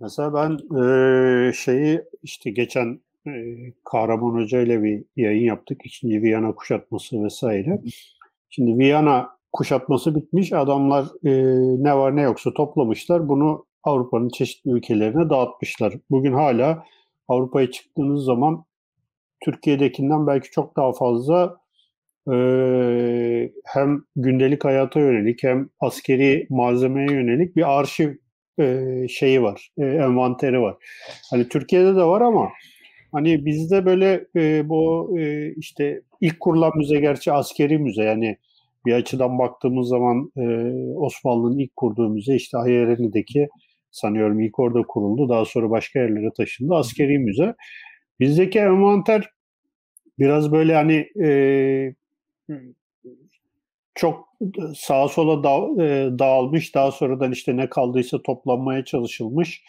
S1: Mesela ben e, şeyi işte geçen e, Kahraman Hoca ile bir yayın yaptık. İkinci Viyana kuşatması vesaire. Şimdi Viyana kuşatması bitmiş. Adamlar e, ne var ne yoksa toplamışlar. Bunu Avrupa'nın çeşitli ülkelerine dağıtmışlar. Bugün hala Avrupa'ya çıktığınız zaman Türkiye'dekinden belki çok daha fazla e, hem gündelik hayata yönelik hem askeri malzemeye yönelik bir arşiv e, şeyi var, e, envanteri var. Hani Türkiye'de de var ama hani bizde böyle e, bu e, işte ilk kurulan müze gerçi askeri müze yani bir açıdan baktığımız zaman e, Osmanlı'nın ilk kurduğu müze işte Hayereni'deki sanıyorum ilk orada kuruldu. Daha sonra başka yerlere taşındı. Askeri müze. Bizdeki envanter biraz böyle hani e, çok sağa sola da, e, dağılmış. Daha sonradan işte ne kaldıysa toplanmaya çalışılmış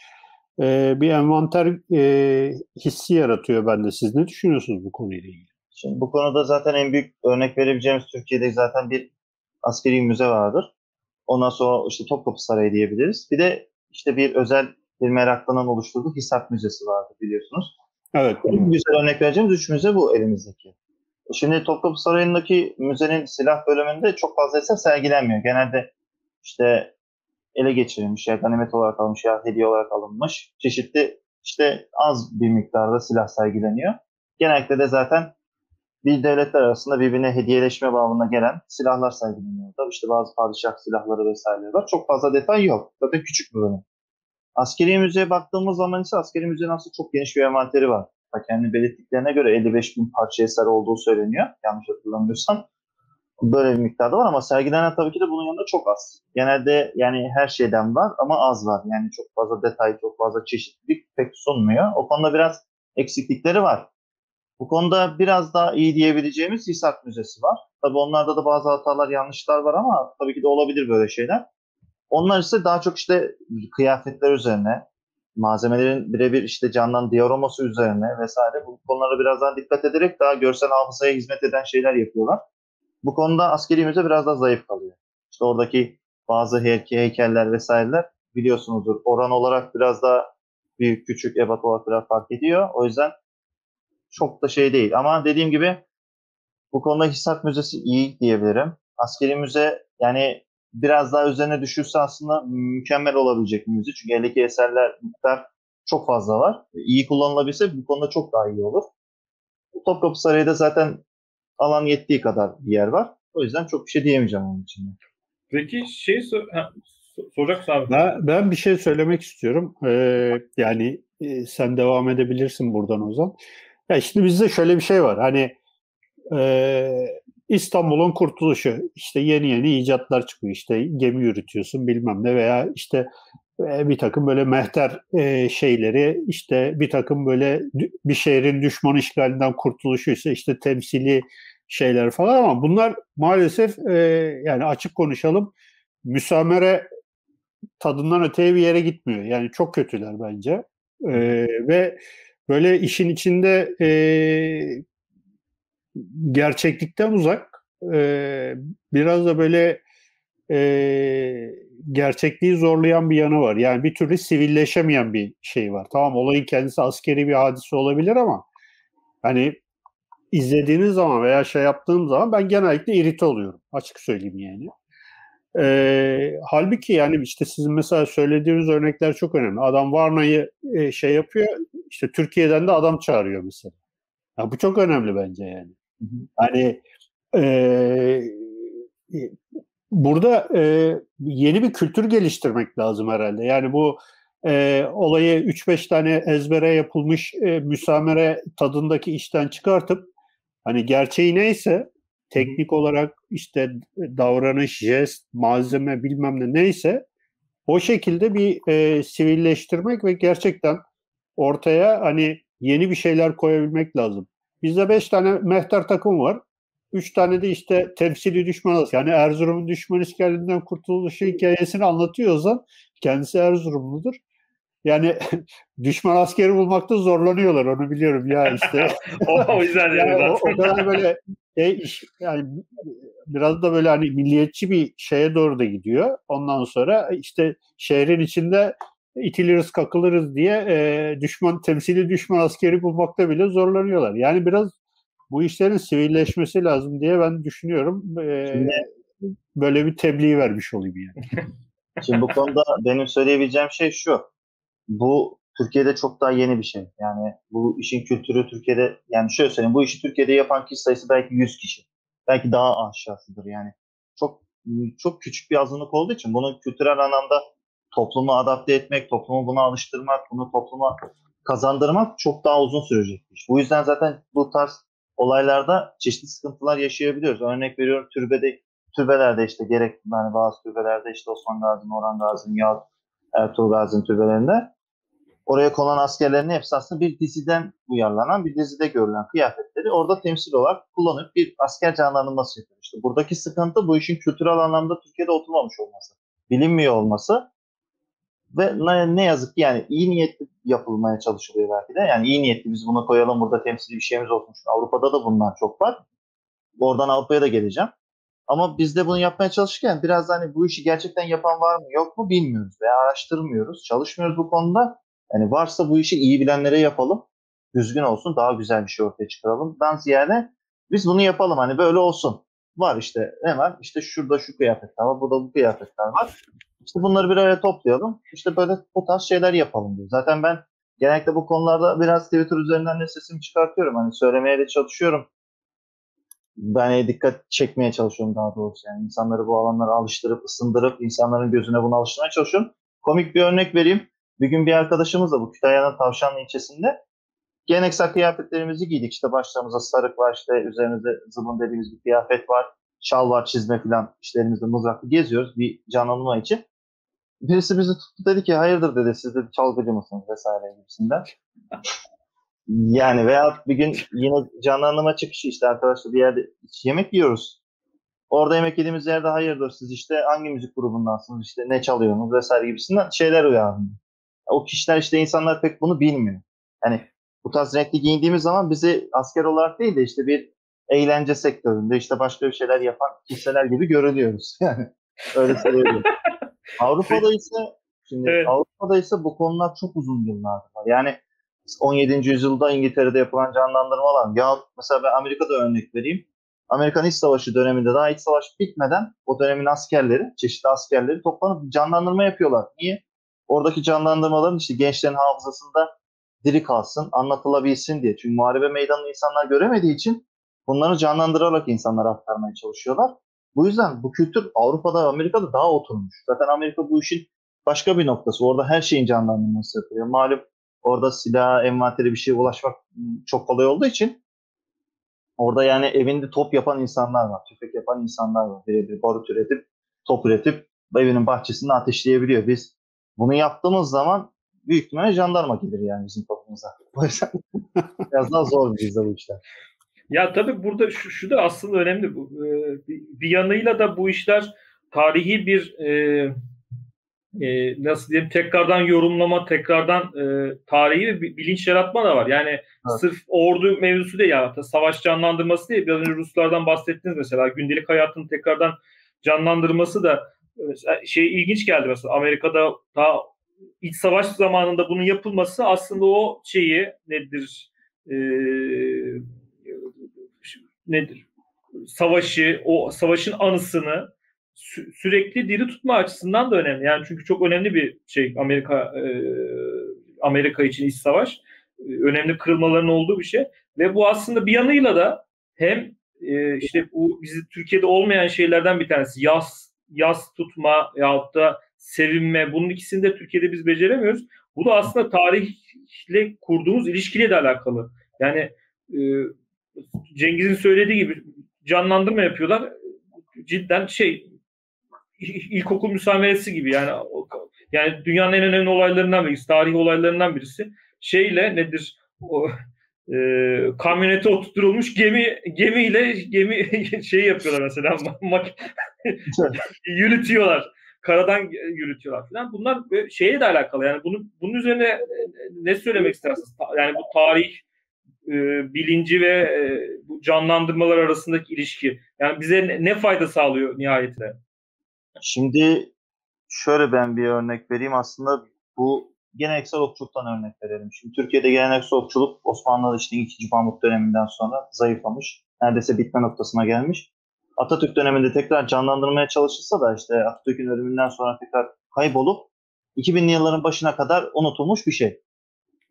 S1: e, bir envanter e, hissi yaratıyor bende. Siz ne düşünüyorsunuz bu konuyla ilgili?
S2: Şimdi bu konuda zaten en büyük örnek verebileceğimiz Türkiye'de zaten bir askeri müze vardır. Ondan sonra işte Topkapı Sarayı diyebiliriz. Bir de işte bir özel bir meraklının oluşturduğu Hisar Müzesi vardı biliyorsunuz.
S1: Evet.
S2: En güzel örnek vereceğimiz üç müze bu elimizdeki. Şimdi Topkapı Sarayı'ndaki müzenin silah bölümünde çok fazla eser sergilenmiyor. Genelde işte ele geçirilmiş ya ganimet olarak alınmış ya hediye olarak alınmış çeşitli işte az bir miktarda silah sergileniyor. Genellikle de zaten bir devletler arasında birbirine hediyeleşme bağlamına gelen silahlar sergileniyor. İşte bazı padişah silahları vesaire var. Çok fazla detay yok. Zaten küçük bir bölüm. Askeri müzeye baktığımız zaman ise askeri müzenin aslında çok geniş bir envanteri var. Kendi belirttiklerine göre 55 bin parça eser olduğu söyleniyor. Yanlış hatırlamıyorsam. Böyle bir miktarda var ama sergilenen tabii ki de bunun yanında çok az. Genelde yani her şeyden var ama az var. Yani çok fazla detay, çok fazla çeşitlilik pek sunmuyor. O konuda biraz eksiklikleri var. Bu konuda biraz daha iyi diyebileceğimiz Hisar Müzesi var. Tabii onlarda da bazı hatalar, yanlışlar var ama tabii ki de olabilir böyle şeyler. Onlar ise daha çok işte kıyafetler üzerine, malzemelerin birebir işte candan dioraması üzerine vesaire bu konulara biraz daha dikkat ederek daha görsel hafızaya hizmet eden şeyler yapıyorlar. Bu konuda askeri müze biraz daha zayıf kalıyor. İşte oradaki bazı heyke, heykeller vesaireler biliyorsunuzdur. Oran olarak biraz daha büyük, küçük, ebat olarak biraz fark ediyor. O yüzden çok da şey değil. Ama dediğim gibi bu konuda Hisar Müzesi iyi diyebilirim. Askeri müze yani biraz daha üzerine düşürse aslında mükemmel olabilecek bir müze. Çünkü eldeki eserler miktar çok fazla var. İyi kullanılabilse bu konuda çok daha iyi olur. Topkapı Sarayı'da zaten alan yettiği kadar bir yer var. O yüzden çok bir şey diyemeyeceğim onun için.
S3: Peki şey sor ha, soracaksın abi.
S1: Ben, ben bir şey söylemek istiyorum. Ee, yani e, sen devam edebilirsin buradan o zaman. Ya şimdi bizde şöyle bir şey var. Hani e, İstanbul'un kurtuluşu. işte yeni yeni icatlar çıkıyor. İşte gemi yürütüyorsun bilmem ne veya işte e, bir takım böyle mehter e, şeyleri işte bir takım böyle bir şehrin düşman işgalinden kurtuluşu ise işte temsili şeyler falan ama bunlar maalesef e, yani açık konuşalım müsamere tadından öteye bir yere gitmiyor. Yani çok kötüler bence. E, ve böyle işin içinde e, gerçeklikten uzak e, biraz da böyle e, gerçekliği zorlayan bir yanı var. Yani bir türlü sivilleşemeyen bir şey var. Tamam olayın kendisi askeri bir hadise olabilir ama hani izlediğiniz zaman veya şey yaptığım zaman ben genellikle irite oluyorum. Açık söyleyeyim yani. E, halbuki yani işte sizin mesela söylediğiniz örnekler çok önemli. Adam Varna'yı e, şey yapıyor, işte Türkiye'den de adam çağırıyor mesela. Ya bu çok önemli bence yani. Hani e, burada e, yeni bir kültür geliştirmek lazım herhalde. Yani bu e, olayı 3-5 tane ezbere yapılmış e, müsamere tadındaki işten çıkartıp hani gerçeği neyse teknik olarak işte davranış, jest, malzeme bilmem ne neyse o şekilde bir e, sivilleştirmek ve gerçekten ortaya hani yeni bir şeyler koyabilmek lazım. Bizde beş tane mehter takım var. Üç tane de işte temsili düşman yani Erzurum'un düşman işgalinden kurtuluşu hikayesini anlatıyorsa kendisi Erzurumludur. Yani düşman askeri bulmakta zorlanıyorlar onu biliyorum ya işte.
S3: o yüzden yani
S1: o, o kadar böyle e, iş, yani biraz da böyle hani milliyetçi bir şeye doğru da gidiyor. Ondan sonra işte şehrin içinde itiliriz kakılırız diye e, düşman temsili düşman askeri bulmakta bile zorlanıyorlar. Yani biraz bu işlerin sivilleşmesi lazım diye ben düşünüyorum. E, Şimdi, böyle bir tebliğ vermiş olayım yani.
S2: Şimdi bu konuda benim söyleyebileceğim şey şu. Bu Türkiye'de çok daha yeni bir şey. Yani bu işin kültürü Türkiye'de yani şöyle söyleyeyim bu işi Türkiye'de yapan kişi sayısı belki 100 kişi. Belki daha aşağısıdır yani. Çok çok küçük bir azınlık olduğu için bunu kültürel anlamda toplumu adapte etmek, toplumu buna alıştırmak, bunu topluma kazandırmak çok daha uzun sürecek iş. Bu yüzden zaten bu tarz olaylarda çeşitli sıkıntılar yaşayabiliyoruz. Örnek veriyorum türbede türbelerde işte gerek yani bazı türbelerde işte Osman Gazi'nin, Orhan Gazi'nin ya Ertuğrul Gazi'nin türbelerinde oraya konan askerlerin hepsi aslında bir diziden uyarlanan, bir dizide görülen kıyafetleri orada temsil olarak kullanıp bir asker canlandırması yapıyor. İşte buradaki sıkıntı bu işin kültürel anlamda Türkiye'de oturmamış olması, bilinmiyor olması ve ne, yazık ki yani iyi niyetli yapılmaya çalışılıyor belki de. Yani iyi niyetli biz bunu koyalım burada temsili bir şeyimiz olsun. Avrupa'da da bundan çok var. Oradan Avrupa'ya da geleceğim. Ama biz de bunu yapmaya çalışırken biraz hani bu işi gerçekten yapan var mı yok mu bilmiyoruz veya araştırmıyoruz, çalışmıyoruz bu konuda. Yani varsa bu işi iyi bilenlere yapalım. Düzgün olsun, daha güzel bir şey ortaya çıkaralım. Ben ziyade biz bunu yapalım hani böyle olsun. Var işte var? İşte şurada şu kıyafetler var, burada bu kıyafetler var. İşte bunları bir araya toplayalım. İşte böyle bu tarz şeyler yapalım diyor. Zaten ben genellikle bu konularda biraz Twitter üzerinden de sesimi çıkartıyorum. Hani söylemeye de çalışıyorum. Ben dikkat çekmeye çalışıyorum daha doğrusu. Yani insanları bu alanlara alıştırıp, ısındırıp, insanların gözüne bunu alıştırmaya çalışıyorum. Komik bir örnek vereyim. Bir gün bir arkadaşımız da bu Kütahya'nın Tavşanlı ilçesinde geleneksel kıyafetlerimizi giydik. İşte başlarımıza sarık var, işte üzerimizde zıbın dediğimiz bir kıyafet var. Şal var, çizme falan. İşte elimizde mızraklı geziyoruz bir canlanma için. Birisi bizi tuttu dedi ki hayırdır dedi siz de çalgıcı mısınız vesaire gibisinden. Yani veya bir gün yine canlanma çıkışı işte arkadaşlar bir yerde yemek yiyoruz. Orada yemek yediğimiz yerde hayırdır siz işte hangi müzik grubundansınız işte ne çalıyorsunuz vesaire gibisinden şeyler uyandı. O kişiler işte insanlar pek bunu bilmiyor. Yani bu tarz renkli giyindiğimiz zaman bizi asker olarak değil de işte bir eğlence sektöründe işte başka bir şeyler yapan kimseler gibi görülüyoruz. Yani öyle söyleyeyim. Avrupa'da ise şimdi evet. Avrupa'da ise bu konular çok uzun yıllardır var. Yani 17. yüzyılda İngiltere'de yapılan canlandırmalar ya mesela ben Amerika'da örnek vereyim. Amerikan İç Savaşı döneminde daha İç Savaş bitmeden o dönemin askerleri, çeşitli askerleri toplanıp canlandırma yapıyorlar. Niye? Oradaki canlandırmaların işte gençlerin hafızasında diri kalsın, anlatılabilsin diye. Çünkü muharebe meydanını insanlar göremediği için bunları canlandırarak insanlara aktarmaya çalışıyorlar. Bu yüzden bu kültür Avrupa'da, Amerika'da daha oturmuş. Zaten Amerika bu işin başka bir noktası. Orada her şeyin canlandırılması yapılıyor. Malum orada silah, envanteri bir şeye ulaşmak çok kolay olduğu için orada yani evinde top yapan insanlar var. Tüfek yapan insanlar var. Birebir barut üretip, top üretip evinin bahçesinde ateşleyebiliyor. Biz bunu yaptığımız zaman büyük ihtimalle jandarma gelir yani bizim toplumuza. O yüzden biraz daha zor bizde bu işler.
S3: Ya tabii burada şu, şu da aslında önemli. Bir yanıyla da bu işler tarihi bir e, e, nasıl diyeyim tekrardan yorumlama, tekrardan e, tarihi bir bilinç yaratma da var. Yani evet. sırf ordu mevzusu değil ya, savaş canlandırması değil. Biraz önce Ruslardan bahsettiniz mesela. Gündelik hayatını tekrardan canlandırması da şey ilginç geldi mesela. Amerika'da daha iç savaş zamanında bunun yapılması aslında o şeyi nedir e, nedir savaşı o savaşın anısını sü- sürekli diri tutma açısından da önemli. Yani çünkü çok önemli bir şey Amerika e, Amerika için iç savaş önemli kırılmaların olduğu bir şey ve bu aslında bir yanıyla da hem e, işte bu bizi Türkiye'de olmayan şeylerden bir tanesi yaz yaz tutma yahut da sevinme bunun ikisini de Türkiye'de biz beceremiyoruz. Bu da aslında tarihle kurduğumuz ilişkiyle de alakalı. Yani e, Cengiz'in söylediği gibi canlandırma yapıyorlar. Cidden şey ilkokul müsameresi gibi yani yani dünyanın en önemli olaylarından birisi, tarihi olaylarından birisi. Şeyle nedir o e, kamyonete oturtulmuş gemi gemiyle gemi şey yapıyorlar mesela yürütüyorlar. Karadan yürütüyorlar falan. Bunlar şeye de alakalı yani bunun bunun üzerine ne söylemek istersiniz? Yani bu tarih e, bilinci ve e, bu canlandırmalar arasındaki ilişki. Yani bize ne, ne fayda sağlıyor nihayetinde?
S2: Şimdi şöyle ben bir örnek vereyim. Aslında bu geleneksel okçuluktan örnek verelim. Şimdi Türkiye'de geleneksel okçuluk Osmanlı'da işte 2. Mahmut döneminden sonra zayıflamış. Neredeyse bitme noktasına gelmiş. Atatürk döneminde tekrar canlandırmaya çalışılsa da işte Atatürk'ün ölümünden sonra tekrar kaybolup 2000'li yılların başına kadar unutulmuş bir şey.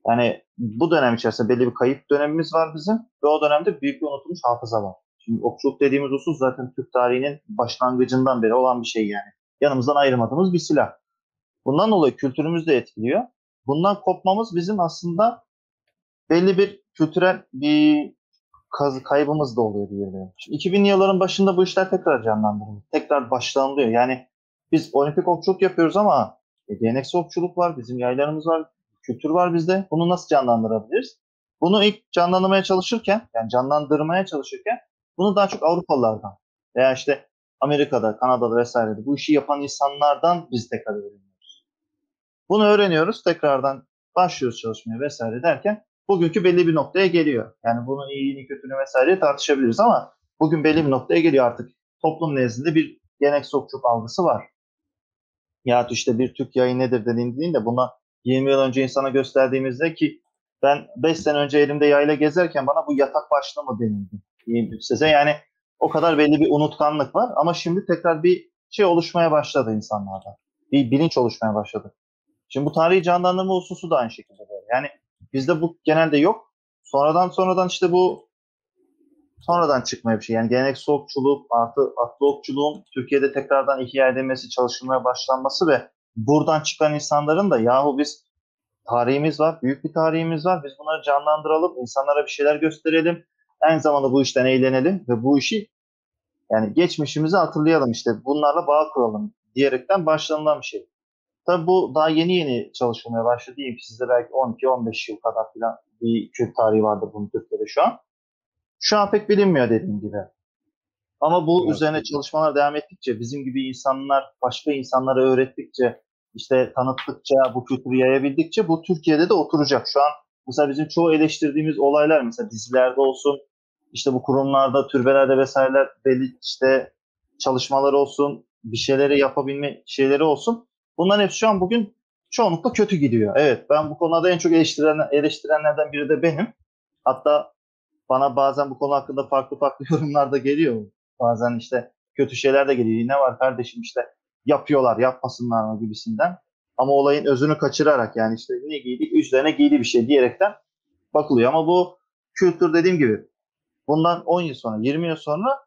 S2: Yani bu dönem içerisinde belli bir kayıp dönemimiz var bizim ve o dönemde büyük bir unutulmuş hafıza var. Şimdi okçuluk dediğimiz husus zaten Türk tarihinin başlangıcından beri olan bir şey yani. Yanımızdan ayırmadığımız bir silah. Bundan dolayı kültürümüz de etkiliyor. Bundan kopmamız bizim aslında belli bir kültürel bir kaybımız da oluyor diyebilirim. 2000'li yılların başında bu işler tekrar canlandırılıyor. Tekrar başlanılıyor. Yani biz olimpik okçuluk yapıyoruz ama e, geleneksel okçuluk var, bizim yaylarımız var, kültür var bizde. Bunu nasıl canlandırabiliriz? Bunu ilk canlandırmaya çalışırken, yani canlandırmaya çalışırken bunu daha çok Avrupalılardan veya işte Amerika'da, Kanada'da vesairede bu işi yapan insanlardan biz tekrar öğreniyoruz. Bunu öğreniyoruz, tekrardan başlıyoruz çalışmaya vesaire derken bugünkü belli bir noktaya geliyor. Yani bunun iyiliğini, kötülüğünü vesaire tartışabiliriz ama bugün belli bir noktaya geliyor artık. Toplum nezdinde bir gelenek sokçuk algısı var. Ya işte bir Türk yayın nedir dediğinde buna 20 yıl önce insana gösterdiğimizde ki ben 5 sene önce elimde yayla gezerken bana bu yatak başlı mı denildi size. Yani o kadar belli bir unutkanlık var ama şimdi tekrar bir şey oluşmaya başladı insanlarda. Bir bilinç oluşmaya başladı. Şimdi bu tarihi canlandırma hususu da aynı şekilde böyle. Yani bizde bu genelde yok. Sonradan sonradan işte bu sonradan çıkmaya bir şey. Yani geleneksel okçuluk artı atlı okçuluğun Türkiye'de tekrardan ihya edilmesi, çalışılmaya başlanması ve buradan çıkan insanların da yahu biz tarihimiz var, büyük bir tarihimiz var. Biz bunları canlandıralım, insanlara bir şeyler gösterelim. Aynı zamanda bu işten eğlenelim ve bu işi yani geçmişimizi hatırlayalım işte bunlarla bağ kuralım diyerekten başlanılan bir şey. Tabii bu daha yeni yeni çalışılmaya başladı. Diyeyim ki sizde belki 12-15 yıl kadar falan bir kült tarihi vardı bunun Türkiye'de şu an. Şu an pek bilinmiyor dediğim gibi. Ama bu evet. üzerine çalışmalar devam ettikçe, bizim gibi insanlar başka insanlara öğrettikçe, işte tanıttıkça, bu kültürü yayabildikçe bu Türkiye'de de oturacak. Şu an mesela bizim çoğu eleştirdiğimiz olaylar mesela dizilerde olsun, işte bu kurumlarda, türbelerde vesaireler belli işte çalışmalar olsun, bir şeyleri yapabilme şeyleri olsun. Bunların hepsi şu an bugün çoğunlukla kötü gidiyor. Evet ben bu konuda en çok eleştiren, eleştirenlerden biri de benim. Hatta bana bazen bu konu hakkında farklı farklı yorumlar da geliyor. Bazen işte kötü şeyler de geliyor. Ne var kardeşim işte yapıyorlar yapmasınlar mı gibisinden. Ama olayın özünü kaçırarak yani işte ne giydik üzerine giydi bir şey diyerekten bakılıyor. Ama bu kültür dediğim gibi bundan 10 yıl sonra 20 yıl sonra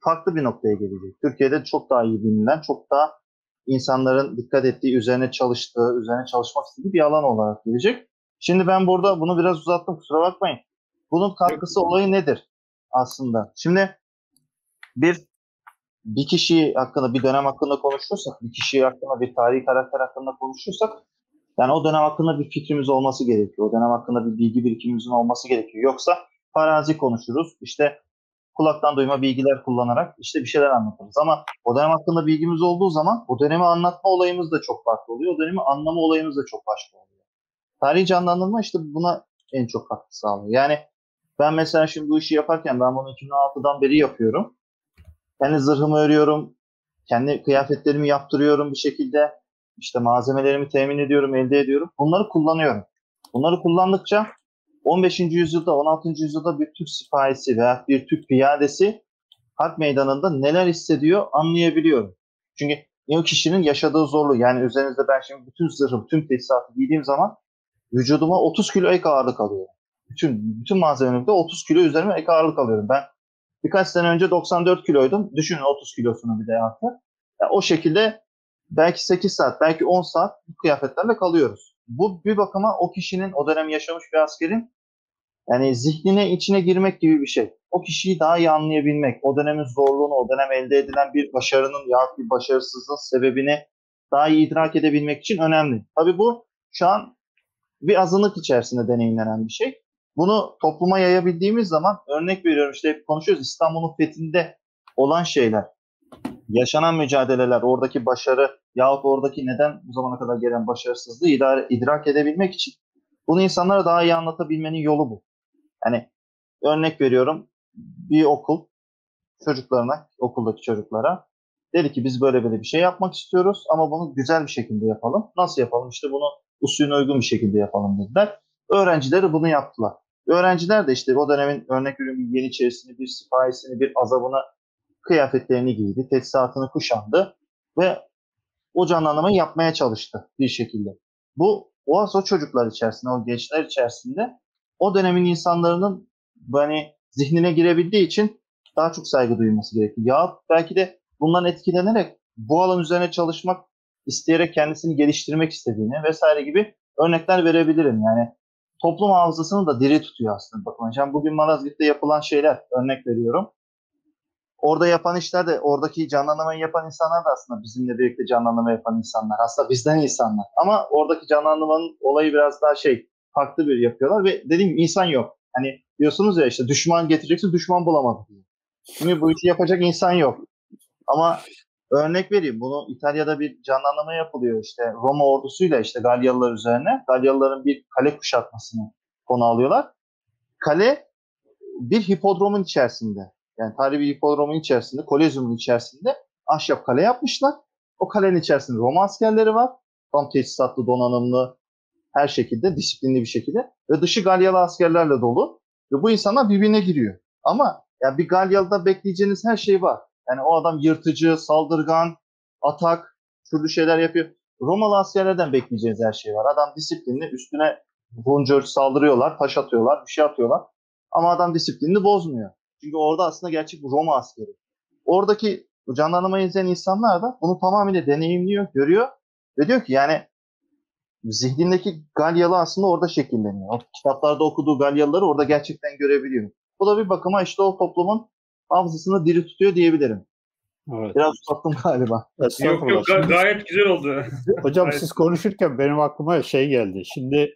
S2: farklı bir noktaya gelecek. Türkiye'de çok daha iyi bilinen, çok daha insanların dikkat ettiği, üzerine çalıştığı, üzerine çalışmak istediği bir alan olarak gelecek. Şimdi ben burada bunu biraz uzattım kusura bakmayın. Bunun katkısı olayı nedir aslında? Şimdi bir bir kişi hakkında, bir dönem hakkında konuşursak, bir kişi hakkında, bir tarihi karakter hakkında konuşursak yani o dönem hakkında bir fikrimiz olması gerekiyor. O dönem hakkında bir bilgi birikimimizin olması gerekiyor. Yoksa farazi konuşuruz. İşte kulaktan duyma bilgiler kullanarak işte bir şeyler anlatırız. Ama o dönem hakkında bilgimiz olduğu zaman o dönemi anlatma olayımız da çok farklı oluyor. O dönemi anlama olayımız da çok başka oluyor. Tarihi canlandırma işte buna en çok katkı sağlıyor. Yani ben mesela şimdi bu işi yaparken ben bunu 2016'dan beri yapıyorum. Kendi zırhımı örüyorum. Kendi kıyafetlerimi yaptırıyorum bir şekilde. İşte malzemelerimi temin ediyorum, elde ediyorum. Bunları kullanıyorum. Bunları kullandıkça 15. yüzyılda, 16. yüzyılda bir Türk sipahisi veya bir Türk piyadesi harp meydanında neler hissediyor anlayabiliyorum. Çünkü o kişinin yaşadığı zorluğu yani üzerinizde ben şimdi bütün zırhım, tüm teçhizatı giydiğim zaman vücuduma 30 kilo ek ağırlık alıyorum. Bütün bütün malzememde 30 kilo üzerime ek ağırlık alıyorum. Ben birkaç sene önce 94 kiloydum. Düşünün 30 kilosunu bir de artı. Yani o şekilde belki 8 saat, belki 10 saat bu kıyafetlerle kalıyoruz. Bu bir bakıma o kişinin, o dönem yaşamış bir askerin yani zihnine, içine girmek gibi bir şey. O kişiyi daha iyi anlayabilmek, o dönemin zorluğunu, o dönem elde edilen bir başarının ya bir başarısızlığın sebebini daha iyi idrak edebilmek için önemli. Tabii bu şu an bir azınlık içerisinde deneyimlenen bir şey. Bunu topluma yayabildiğimiz zaman örnek veriyorum işte hep konuşuyoruz İstanbul'un fethinde olan şeyler, yaşanan mücadeleler, oradaki başarı yahut oradaki neden bu zamana kadar gelen başarısızlığı idare, idrak edebilmek için bunu insanlara daha iyi anlatabilmenin yolu bu. Yani örnek veriyorum bir okul çocuklarına, okuldaki çocuklara dedi ki biz böyle böyle bir şey yapmak istiyoruz ama bunu güzel bir şekilde yapalım. Nasıl yapalım? İşte bunu usulüne uygun bir şekilde yapalım dediler. Öğrencileri bunu yaptılar. Öğrenciler de işte o dönemin örnek veriyorum Yeniçerisini, bir sipahisini, bir azabını kıyafetlerini giydi, teçhizatını kuşandı ve o canlanmayı yapmaya çalıştı bir şekilde. Bu o o çocuklar içerisinde, o gençler içerisinde o dönemin insanların hani zihnine girebildiği için daha çok saygı duyulması gerekiyor. Ya belki de bundan etkilenerek bu alan üzerine çalışmak isteyerek kendisini geliştirmek istediğini vesaire gibi örnekler verebilirim. Yani toplum hafızasını da diri tutuyor aslında. Bakın hocam bugün Malazgirt'te yapılan şeyler örnek veriyorum. Orada yapan işler de oradaki canlandırmayı yapan insanlar da aslında bizimle birlikte canlandırma yapan insanlar. Aslında bizden insanlar. Ama oradaki canlandırmanın olayı biraz daha şey farklı bir yapıyorlar ve dediğim gibi insan yok. Hani diyorsunuz ya işte düşman getireceksin düşman bulamadı diye. Şimdi bu işi yapacak insan yok. Ama örnek vereyim bunu İtalya'da bir canlandırma yapılıyor işte Roma ordusuyla işte Galyalılar üzerine. Galyalıların bir kale kuşatmasını konu alıyorlar. Kale bir hipodromun içerisinde yani tarihi bir hipodromun içerisinde, kolezyumun içerisinde ahşap kale yapmışlar. O kalenin içerisinde Roma askerleri var. Tam tesisatlı, donanımlı, her şekilde, disiplinli bir şekilde. Ve dışı Galyalı askerlerle dolu. Ve bu insanlar birbirine giriyor. Ama yani bir Galyalı'da bekleyeceğiniz her şey var. Yani o adam yırtıcı, saldırgan, atak, türlü şeyler yapıyor. Romalı askerlerden bekleyeceğiniz her şey var. Adam disiplinli, üstüne boncuk saldırıyorlar, taş atıyorlar, bir şey atıyorlar. Ama adam disiplinini bozmuyor. Çünkü orada aslında gerçek Roma askeri. Oradaki canlanmayı izleyen insanlar da bunu tamamıyla deneyimliyor, görüyor ve diyor ki yani zihnindeki Galyalı aslında orada şekilleniyor. O kitaplarda okuduğu Galyalıları orada gerçekten görebiliyor. Bu da bir bakıma işte o toplumun hafızasını diri tutuyor diyebilirim. Evet. Biraz uzattım galiba.
S3: Yok yok ga- gayet güzel oldu.
S1: Hocam siz konuşurken benim aklıma şey geldi. Şimdi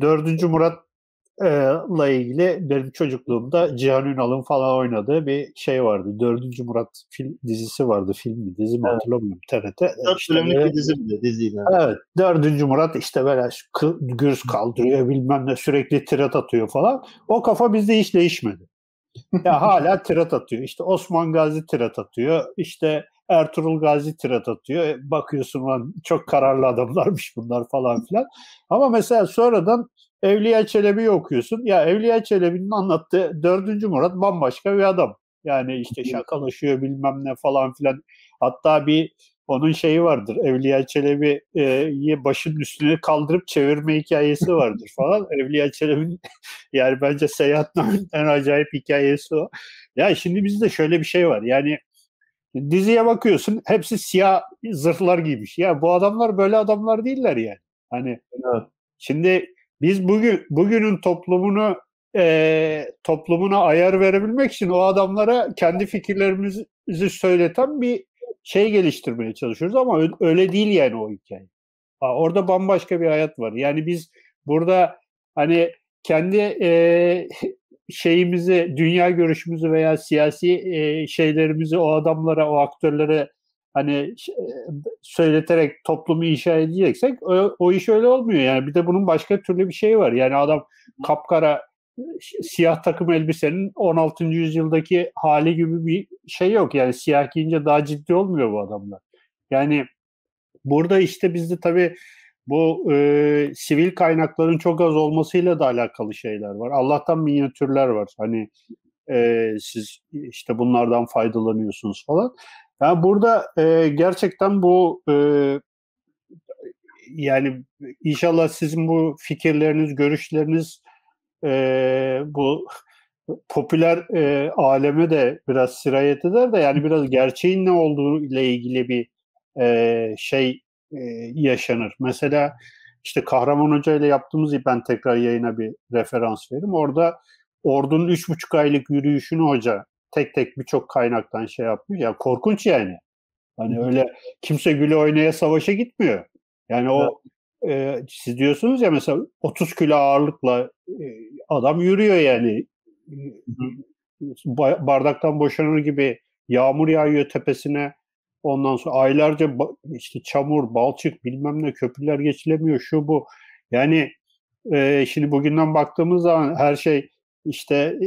S1: 4. Murat la ilgili benim çocukluğumda Cihan Ünal'ın falan oynadığı bir şey vardı. Dördüncü Murat film dizisi vardı. Film mi dizi mi evet. hatırlamıyorum. TRT.
S2: Dört işte bölümlük bir dizi mi? Diziydi.
S1: Evet. Dördüncü Murat işte böyle gürs kaldırıyor bilmem ne sürekli tirat atıyor falan. O kafa bizde hiç değişmedi. ya hala tirat atıyor. İşte Osman Gazi tirat atıyor. İşte Ertuğrul Gazi tirat atıyor. E, bakıyorsun lan çok kararlı adamlarmış bunlar falan filan. Ama mesela sonradan Evliya Çelebi'yi okuyorsun. Ya Evliya Çelebi'nin anlattığı dördüncü Murat bambaşka bir adam. Yani işte şakalaşıyor bilmem ne falan filan. Hatta bir onun şeyi vardır. Evliya Çelebi'yi başın üstüne kaldırıp çevirme hikayesi vardır falan. Evliya Çelebi'nin yani bence seyahatnamenin en acayip hikayesi o. Ya şimdi bizde şöyle bir şey var. Yani diziye bakıyorsun hepsi siyah zırhlar giymiş. Ya bu adamlar böyle adamlar değiller yani. Hani evet. şimdi biz bugün bugünün toplumunu e, toplumuna ayar verebilmek için o adamlara kendi fikirlerimizi söyleten bir şey geliştirmeye çalışıyoruz ama öyle değil yani o hikaye. Orada bambaşka bir hayat var. Yani biz burada hani kendi e, şeyimizi, dünya görüşümüzü veya siyasi e, şeylerimizi o adamlara, o aktörlere hani e, söyleterek toplumu inşa edeceksek o, o iş öyle olmuyor. Yani bir de bunun başka türlü bir şey var. Yani adam kapkara siyah takım elbisenin 16. yüzyıldaki hali gibi bir şey yok. Yani siyah giyince daha ciddi olmuyor bu adamlar. Yani burada işte bizde tabii bu e, sivil kaynakların çok az olmasıyla da alakalı şeyler var. Allah'tan minyatürler var. Hani e, siz işte bunlardan faydalanıyorsunuz falan. Yani burada e, gerçekten bu e, yani inşallah sizin bu fikirleriniz, görüşleriniz e, bu popüler e, aleme de biraz sirayet eder de yani biraz gerçeğin ne olduğu ile ilgili bir e, şey e, yaşanır. Mesela işte Kahraman Hoca ile yaptığımız ben tekrar yayına bir referans veririm. Orada ordunun üç buçuk aylık yürüyüşünü hoca tek tek birçok kaynaktan şey yapmış. Ya korkunç yani. Hani öyle kimse güle oynaya savaşa gitmiyor. Yani o e, siz diyorsunuz ya mesela 30 kilo ağırlıkla e, adam yürüyor yani. Bardaktan boşanır gibi yağmur yağıyor tepesine. Ondan sonra aylarca işte çamur, balçık bilmem ne köprüler geçilemiyor şu bu. Yani e, şimdi bugünden baktığımız zaman her şey işte e,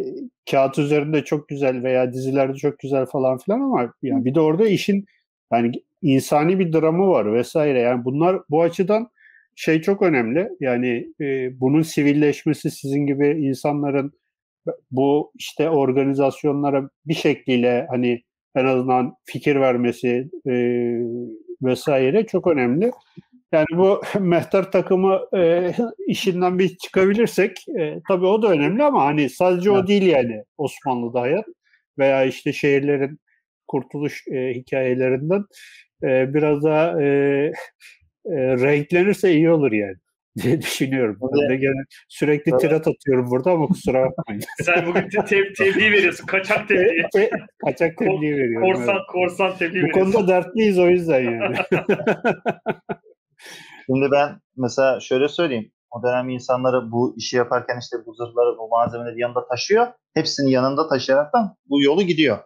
S1: kağıt üzerinde çok güzel veya dizilerde çok güzel falan filan ama yani bir de orada işin yani insani bir dramı var vesaire. Yani bunlar bu açıdan şey çok önemli. Yani e, bunun sivilleşmesi sizin gibi insanların bu işte organizasyonlara bir şekliyle hani en azından fikir vermesi e, vesaire çok önemli. Yani bu mehter takımı e, işinden bir çıkabilirsek e, tabii o da önemli ama hani sadece evet. o değil yani Osmanlı'da hayat veya işte şehirlerin kurtuluş e, hikayelerinden e, biraz daha e, e, renklenirse iyi olur yani diye düşünüyorum. Ben de gene sürekli evet. tirat atıyorum burada ama kusura bakmayın.
S3: Sen bugün te- te- tebliğ veriyorsun. Kaçak tebliğ.
S1: Te- kaçak tebliğ veriyorum.
S3: Korsan, evet. korsan tebliğ
S1: Bu veriyorsun. konuda dertliyiz o yüzden yani.
S2: Şimdi ben mesela şöyle söyleyeyim. O dönem insanları bu işi yaparken işte bu zırhları, bu malzemeleri yanında taşıyor. Hepsini yanında taşıyaraktan bu yolu gidiyor.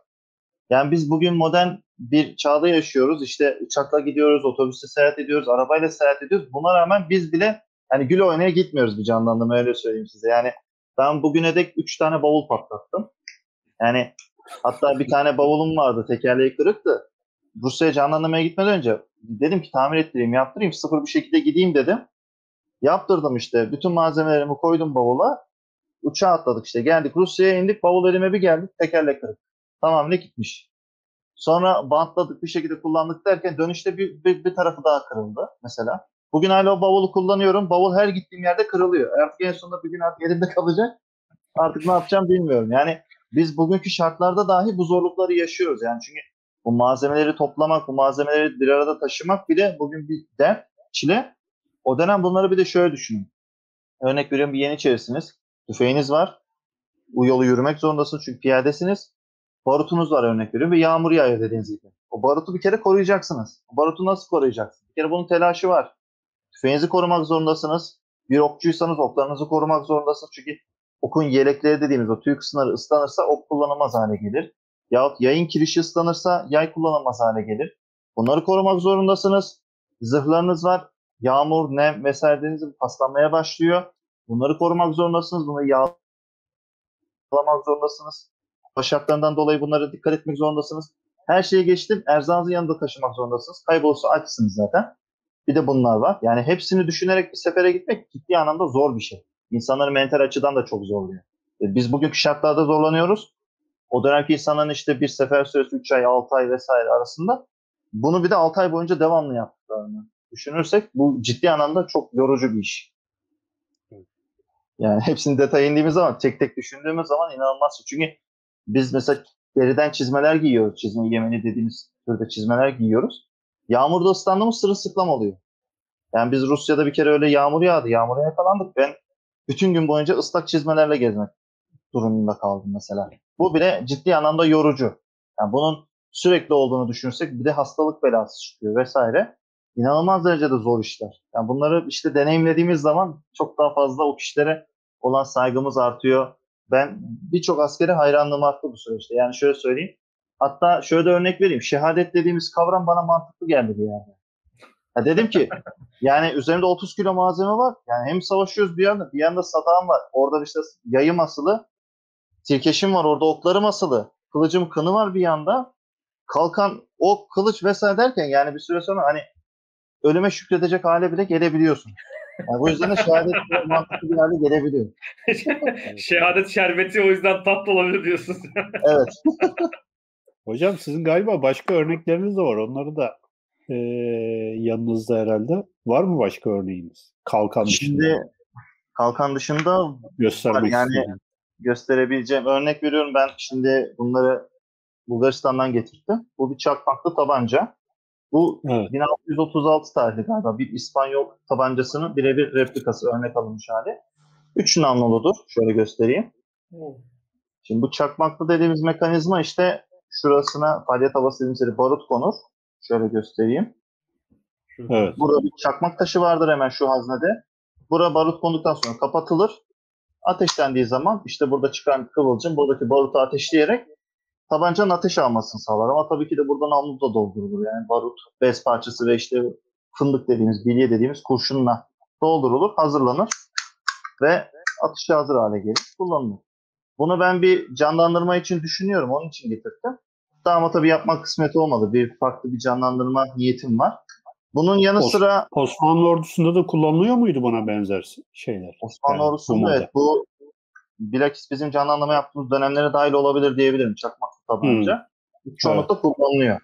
S2: Yani biz bugün modern bir çağda yaşıyoruz. İşte uçakla gidiyoruz, otobüste seyahat ediyoruz, arabayla seyahat ediyoruz. Buna rağmen biz bile yani gül oynaya gitmiyoruz bir canlandırma öyle söyleyeyim size. Yani ben bugüne dek 3 tane bavul patlattım. Yani hatta bir tane bavulum vardı tekerleği kırıktı. Rusya'ya canlandırmaya gitmeden önce dedim ki tamir ettireyim, yaptırayım, sıfır bir şekilde gideyim dedim. Yaptırdım işte. Bütün malzemelerimi koydum bavula. Uçağa atladık işte. Geldik Rusya'ya indik. Bavul elime bir geldik. Tekerlek kırık. Tamamıyla gitmiş. Sonra bantladık bir şekilde kullandık derken dönüşte bir, bir, bir tarafı daha kırıldı mesela. Bugün hala o bavulu kullanıyorum. Bavul her gittiğim yerde kırılıyor. Artık en sonunda bir gün artık elimde kalacak. Artık ne yapacağım bilmiyorum. Yani biz bugünkü şartlarda dahi bu zorlukları yaşıyoruz. Yani çünkü bu malzemeleri toplamak, bu malzemeleri bir arada taşımak bile bugün bir dert, çile. O dönem bunları bir de şöyle düşünün. Örnek veriyorum bir yeniçerisiniz. Tüfeğiniz var. Bu yolu yürümek zorundasınız çünkü piyadesiniz. Barutunuz var örnek veriyorum ve yağmur yağıyor dediğiniz gibi. O barutu bir kere koruyacaksınız. O barutu nasıl koruyacaksınız? Bir kere bunun telaşı var. Tüfeğinizi korumak zorundasınız. Bir okçuysanız oklarınızı korumak zorundasınız. Çünkü okun yelekleri dediğimiz o tüy kısımları ıslanırsa ok kullanılmaz hale gelir. Yahut yayın kirişi ıslanırsa yay kullanılmaz hale gelir. Bunları korumak zorundasınız. Zırhlarınız var. Yağmur, nem vesaire deniz paslanmaya başlıyor. Bunları korumak zorundasınız. Bunu yağlamak zorundasınız. Hava dolayı bunlara dikkat etmek zorundasınız. Her şeye geçtim. Erzağınızı yanında taşımak zorundasınız. Kaybolursa açsınız zaten. Bir de bunlar var. Yani hepsini düşünerek bir sefere gitmek ciddi anlamda zor bir şey. İnsanları mental açıdan da çok zorluyor. E, biz bugünkü şartlarda zorlanıyoruz. O dönemki insanların işte bir sefer süresi 3 ay, 6 ay vesaire arasında bunu bir de 6 ay boyunca devamlı yaptıklarını düşünürsek bu ciddi anlamda çok yorucu bir iş. Yani hepsini detay indiğimiz zaman tek tek düşündüğümüz zaman inanılmaz. Çünkü biz mesela deriden çizmeler giyiyoruz. Çizme yemeni dediğimiz türde çizmeler giyiyoruz. Yağmurda ıslandığımız sırılsıklam oluyor. Yani biz Rusya'da bir kere öyle yağmur yağdı. Yağmura yakalandık. Ben bütün gün boyunca ıslak çizmelerle gezmek durumunda kaldım mesela. Bu bile ciddi anlamda yorucu. Yani bunun sürekli olduğunu düşünürsek bir de hastalık belası çıkıyor vesaire. İnanılmaz derecede zor işler. Yani bunları işte deneyimlediğimiz zaman çok daha fazla o kişilere olan saygımız artıyor. Ben birçok askere hayranlığım arttı bu süreçte. Yani şöyle söyleyeyim. Hatta şöyle de örnek vereyim. Şehadet dediğimiz kavram bana mantıklı geldi bir yerde. Ya dedim ki yani üzerimde 30 kilo malzeme var. Yani hem savaşıyoruz bir yanda bir yanda sadağım var. Orada işte yayım asılı. Tirkeşim var orada oklarım asılı. Kılıcım kını var bir yanda. Kalkan ok, kılıç vesaire derken yani bir süre sonra hani ölüme şükredecek hale bile gelebiliyorsun. Yani bu yüzden de şehadet mantıklı bir hale gelebiliyor.
S3: şehadet şerbeti o yüzden tatlı olabilir diyorsun.
S2: evet.
S1: Hocam sizin galiba başka örnekleriniz de var. Onları da e, yanınızda herhalde. Var mı başka örneğiniz? Kalkan
S2: dışında. Şimdi kalkan dışında
S1: göstermek
S2: yani istedim. Gösterebileceğim örnek veriyorum ben şimdi bunları Bulgaristan'dan getirdim. Bu bir çakmaklı tabanca. Bu evet. 1636 tarihli galiba bir İspanyol tabancasının birebir replikası örnek alınmış hali. Üç namluludur. Şöyle göstereyim. Şimdi bu çakmaklı dediğimiz mekanizma işte şurasına faaliyet havası dediğimiz barut konur. Şöyle göstereyim. Evet. Burada bir çakmak taşı vardır hemen şu haznede. Bura barut konduktan sonra kapatılır. Ateşlendiği zaman işte burada çıkan kıvılcım buradaki barutu ateşleyerek tabancanın ateş almasını sağlar. Ama tabii ki de buradan namlu da doldurulur. Yani barut, bez parçası ve işte fındık dediğimiz, bilye dediğimiz kurşunla doldurulur, hazırlanır ve atışa hazır hale gelir, kullanılır. Bunu ben bir canlandırma için düşünüyorum, onun için getirdim. Daha ama tabii yapmak kısmet olmadı. Bir farklı bir canlandırma niyetim var. Bunun yanı Os- sıra...
S1: Osmanlı ordusunda da kullanılıyor muydu buna benzer şeyler?
S2: Osmanlı yani, ordusunda evet bu bilakis bizim canlandırma yaptığımız dönemlere dahil olabilir diyebilirim. Çakmaklı tabanca. Hmm. Çoğunlukla evet. kullanılıyor.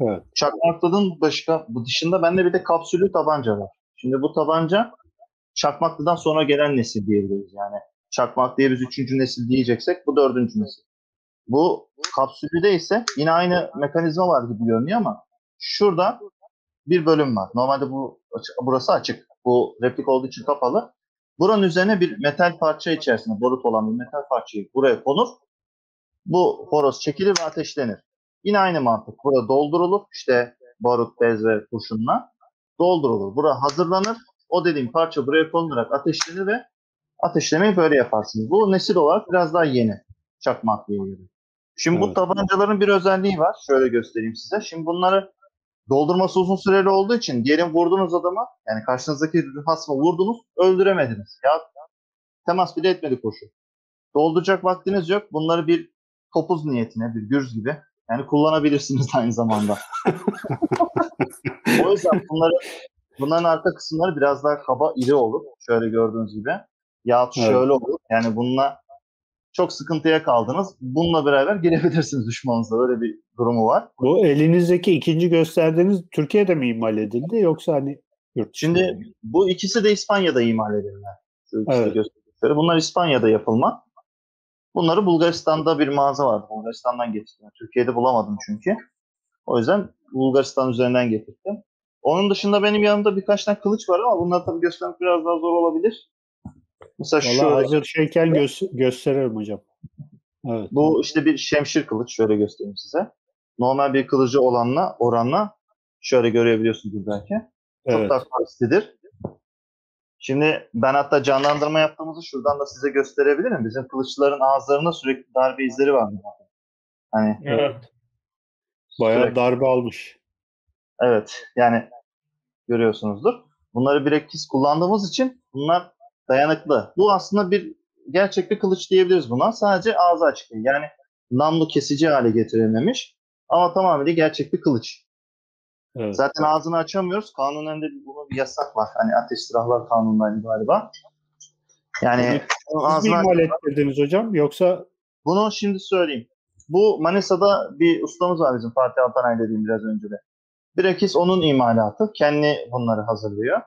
S2: Evet. Çakmaklı'nın başka, bu dışında bende bir de kapsülü tabanca var. Şimdi bu tabanca Çakmaklı'dan sonra gelen nesil diyebiliriz. Yani Çakmak diye biz üçüncü nesil diyeceksek bu dördüncü nesil. Bu kapsülde ise yine aynı mekanizma var gibi görünüyor ama şurada bir bölüm var. Normalde bu burası açık. Bu replik olduğu için kapalı. Buranın üzerine bir metal parça içerisinde borut olan bir metal parçayı buraya konur. Bu horoz çekilir ve ateşlenir. Yine aynı mantık. Burada doldurulur. İşte barut, bez ve kurşunla doldurulur. Bura hazırlanır. O dediğim parça buraya konularak ateşlenir ve ateşlemeyi böyle yaparsınız. Bu nesil olarak biraz daha yeni çakmak diye göre. Şimdi evet. bu tabancaların bir özelliği var. Şöyle göstereyim size. Şimdi bunları doldurması uzun süreli olduğu için diyelim vurdunuz adama yani karşınızdaki hasma vurdunuz öldüremediniz. Ya temas bile etmedi koşu. Dolduracak vaktiniz yok. Bunları bir topuz niyetine bir gürz gibi yani kullanabilirsiniz aynı zamanda. o yüzden bunları bunların arka kısımları biraz daha kaba iri olur. Şöyle gördüğünüz gibi. Ya şöyle evet. olur. Yani bununla çok sıkıntıya kaldınız. Bununla beraber girebilirsiniz düşmanınızla. Öyle bir durumu var.
S1: Bu elinizdeki ikinci gösterdiğiniz Türkiye'de mi imal edildi yoksa hani
S2: yurt Şimdi bu ikisi de İspanya'da imal edildi. Evet. Bunlar İspanya'da yapılma. Bunları Bulgaristan'da bir mağaza vardı. Bulgaristan'dan getirdim. Türkiye'de bulamadım çünkü. O yüzden Bulgaristan üzerinden getirdim. Onun dışında benim yanımda birkaç tane kılıç var ama bunları tabii göstermek biraz daha zor olabilir.
S1: Mesela Vallahi şöyle, hazır şeyken gö- gösteririm hocam.
S2: Evet. Bu işte bir şemşir kılıç. Şöyle göstereyim size. Normal bir kılıcı olanla oranla şöyle görebiliyorsunuz belki. Çok evet. daha kuvvetlidir. Şimdi ben hatta canlandırma yaptığımızı şuradan da size gösterebilirim. Bizim kılıçların ağızlarında sürekli darbe izleri var.
S1: Hani evet. Bayağı sürekli. darbe almış.
S2: Evet. Yani görüyorsunuzdur. Bunları bilakis kullandığımız için bunlar dayanıklı. Bu aslında bir gerçek bir kılıç diyebiliriz buna. Sadece ağzı açık değil. Yani namlu kesici hale getirilmemiş. Ama tamamıyla gerçek bir kılıç. Evet. Zaten ağzını açamıyoruz. Kanunen de bunun bir yasak var. Hani ateş silahlar kanunları galiba.
S1: Yani Siz mi ettirdiniz hocam yoksa?
S2: Bunu şimdi söyleyeyim. Bu Manisa'da bir ustamız var bizim Fatih Altanay dediğim biraz önce de. Bilakis onun imalatı. Kendi bunları hazırlıyor.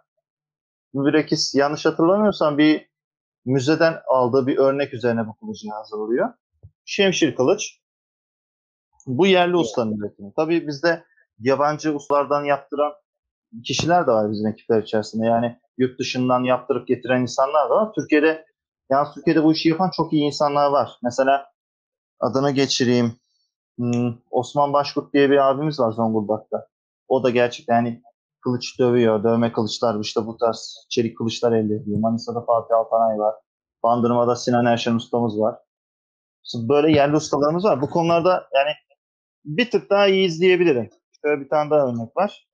S2: Bilakis yanlış hatırlamıyorsam bir müzeden aldığı bir örnek üzerine bu kılıcı hazırlıyor. Şemşir kılıç. Bu yerli ustanın üretimi. Tabii bizde yabancı ustalardan yaptıran kişiler de var bizim ekipler içerisinde. Yani yurt dışından yaptırıp getiren insanlar da var. Türkiye'de yani Türkiye'de bu işi yapan çok iyi insanlar var. Mesela adını geçireyim. Hmm, Osman Başkurt diye bir abimiz var Zonguldak'ta. O da gerçekten yani kılıç dövüyor, dövme kılıçlar işte bu tarz çelik kılıçlar elde ediyor. Manisa'da Fatih Altanay var. Bandırma'da Sinan Erşen ustamız var. Böyle yerli ustalarımız var. Bu konularda yani bir tık daha iyi izleyebilirim. Şöyle bir tane daha örnek var.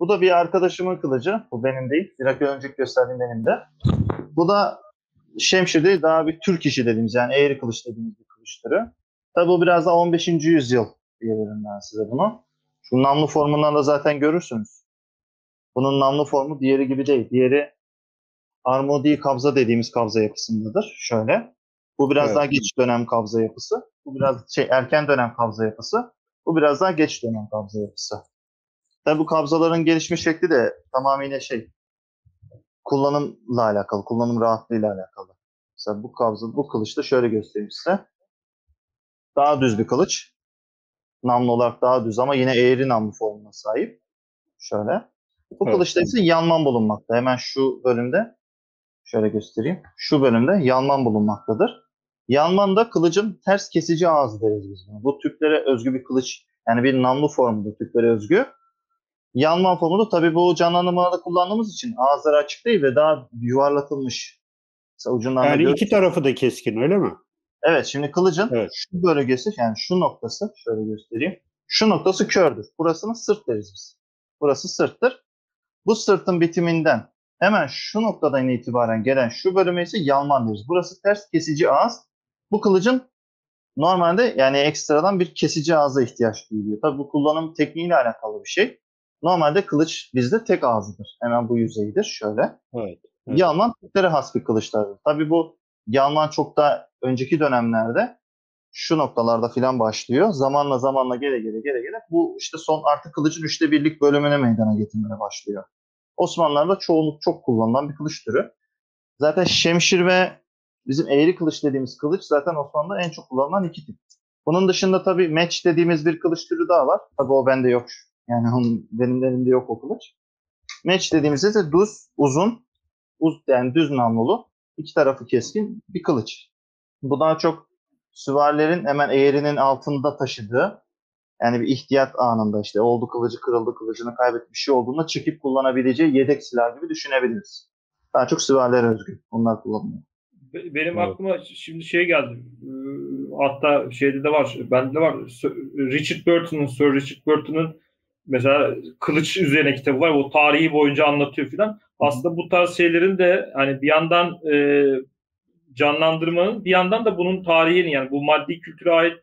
S2: Bu da bir arkadaşımın kılıcı. Bu benim değil. Bir dakika önce gösterdiğim benim de. Bu da Şemşir daha bir Türk işi dediğimiz yani eğri kılıç dediğimiz bir kılıç türü. Tabi bu biraz daha 15. yüzyıl diyebilirim ben size bunu. Şu namlu formundan da zaten görürsünüz. Bunun namlu formu diğeri gibi değil. Diğeri armodi kabza dediğimiz kabza yapısındadır. Şöyle. Bu biraz evet. daha geç dönem kabza yapısı. Bu biraz şey erken dönem kabza yapısı. Bu biraz daha geç dönem kabza yapısı. Tabi bu kabzaların gelişme şekli de tamamıyla şey kullanımla alakalı, kullanım rahatlığıyla alakalı. Mesela bu kabza, bu kılıçta şöyle göstereyim size. Daha düz bir kılıç. Namlu olarak daha düz ama yine eğri namlu formuna sahip. Şöyle. Bu evet. kılıçta ise yanman bulunmakta. Hemen şu bölümde şöyle göstereyim. Şu bölümde yanman bulunmaktadır. Yanman da kılıcın ters kesici ağzı deriz biz buna. Bu Türklere özgü bir kılıç. Yani bir namlu formudur Türklere özgü. Yanma formu tabii bu canlandırmada kullandığımız için ağızları açık değil ve daha yuvarlatılmış.
S1: Mesela ucundan yani iki tarafı da keskin öyle mi?
S2: Evet şimdi kılıcın evet. şu bölgesi yani şu noktası şöyle göstereyim. Şu noktası kördür. Burasını sırt deriz biz. Burası sırttır. Bu sırtın bitiminden hemen şu noktadan itibaren gelen şu bölüme ise yalman deriz. Burası ters kesici ağız. Bu kılıcın normalde yani ekstradan bir kesici ağza ihtiyaç duyuluyor. Tabii bu kullanım tekniğiyle alakalı bir şey. Normalde kılıç bizde tek ağzıdır. Hemen bu yüzeydir. Şöyle. Evet. evet. Yalman Türklere has bir kılıçlardır. Tabii bu Yalman çok da önceki dönemlerde şu noktalarda filan başlıyor. Zamanla zamanla gele gele gele gele bu işte son artık kılıcın üçte birlik bölümüne meydana getirmeye başlıyor. Osmanlılar'da çoğunluk çok kullanılan bir kılıç türü. Zaten şemşir ve bizim eğri kılıç dediğimiz kılıç zaten Osmanlı'da en çok kullanılan iki tip. Bunun dışında tabii meç dediğimiz bir kılıç türü daha var. Tabii o bende yok yani onun, benim elimde yok o kılıç. Meç dediğimizde de düz, uzun, uz, yani düz namlulu, iki tarafı keskin bir kılıç. Bu daha çok süvarilerin hemen eğrinin altında taşıdığı yani bir ihtiyat anında işte oldu kılıcı kırıldı kılıcını kaybetmiş bir şey olduğunda çekip kullanabileceği yedek silah gibi düşünebiliriz. Daha çok süvarilere özgü. Onlar kullanılıyor.
S3: Benim evet. aklıma şimdi şey geldi. Hatta şeyde de var. Bende de var. Richard Burton'un, Sir Richard Burton'un mesela kılıç üzerine kitabı var. O tarihi boyunca anlatıyor filan. Aslında bu tarz şeylerin de hani bir yandan e, canlandırmanın bir yandan da bunun tarihini yani bu maddi kültüre ait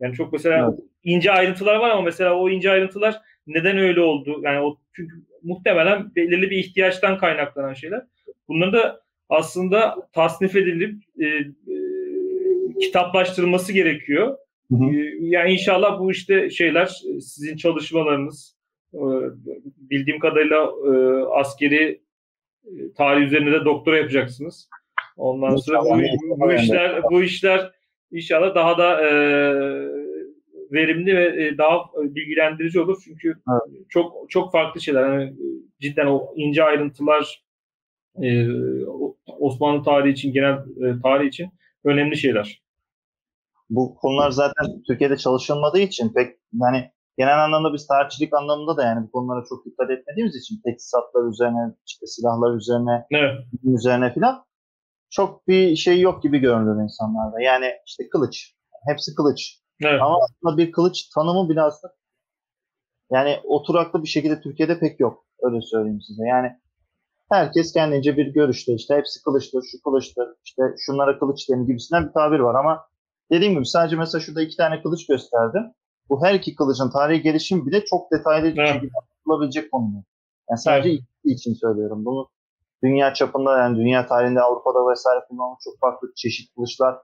S3: yani çok mesela evet. ince ayrıntılar var ama mesela o ince ayrıntılar neden öyle oldu? Yani o çünkü muhtemelen belirli bir ihtiyaçtan kaynaklanan şeyler. Bunların da aslında tasnif edilip e, e, kitaplaştırılması gerekiyor. Hı hı. Ee, yani inşallah bu işte şeyler sizin çalışmalarınız e, bildiğim kadarıyla e, askeri e, tarih üzerinde de doktora yapacaksınız. Ondan sonra bu, bu işler bu işler inşallah daha da verimli ve daha bilgilendirici olur çünkü evet. çok çok farklı şeyler. Yani cidden o ince ayrıntılar Osmanlı tarihi için genel tarih için önemli şeyler
S2: bu konular zaten Türkiye'de çalışılmadığı için pek yani genel anlamda biz tarihçilik anlamında da yani bu konulara çok dikkat etmediğimiz için teçhizatlar üzerine, işte silahlar üzerine, evet. üzerine filan çok bir şey yok gibi görünüyor insanlarda. Yani işte kılıç. Hepsi kılıç. Evet. Ama aslında bir kılıç tanımı bile aslında yani oturaklı bir şekilde Türkiye'de pek yok. Öyle söyleyeyim size. Yani herkes kendince bir görüşte işte hepsi kılıçtır, şu kılıçtır, işte şunlara kılıç denir gibisinden bir tabir var ama Dediğim gibi sadece mesela şurada iki tane kılıç gösterdim. Bu her iki kılıcın tarihi gelişimi bile çok detaylı bir evet. şekilde anlatılabilecek konular. Yani sadece evet. için söylüyorum. Bunu dünya çapında yani dünya tarihinde Avrupa'da vesaire kullanılan çok farklı çeşit kılıçlar.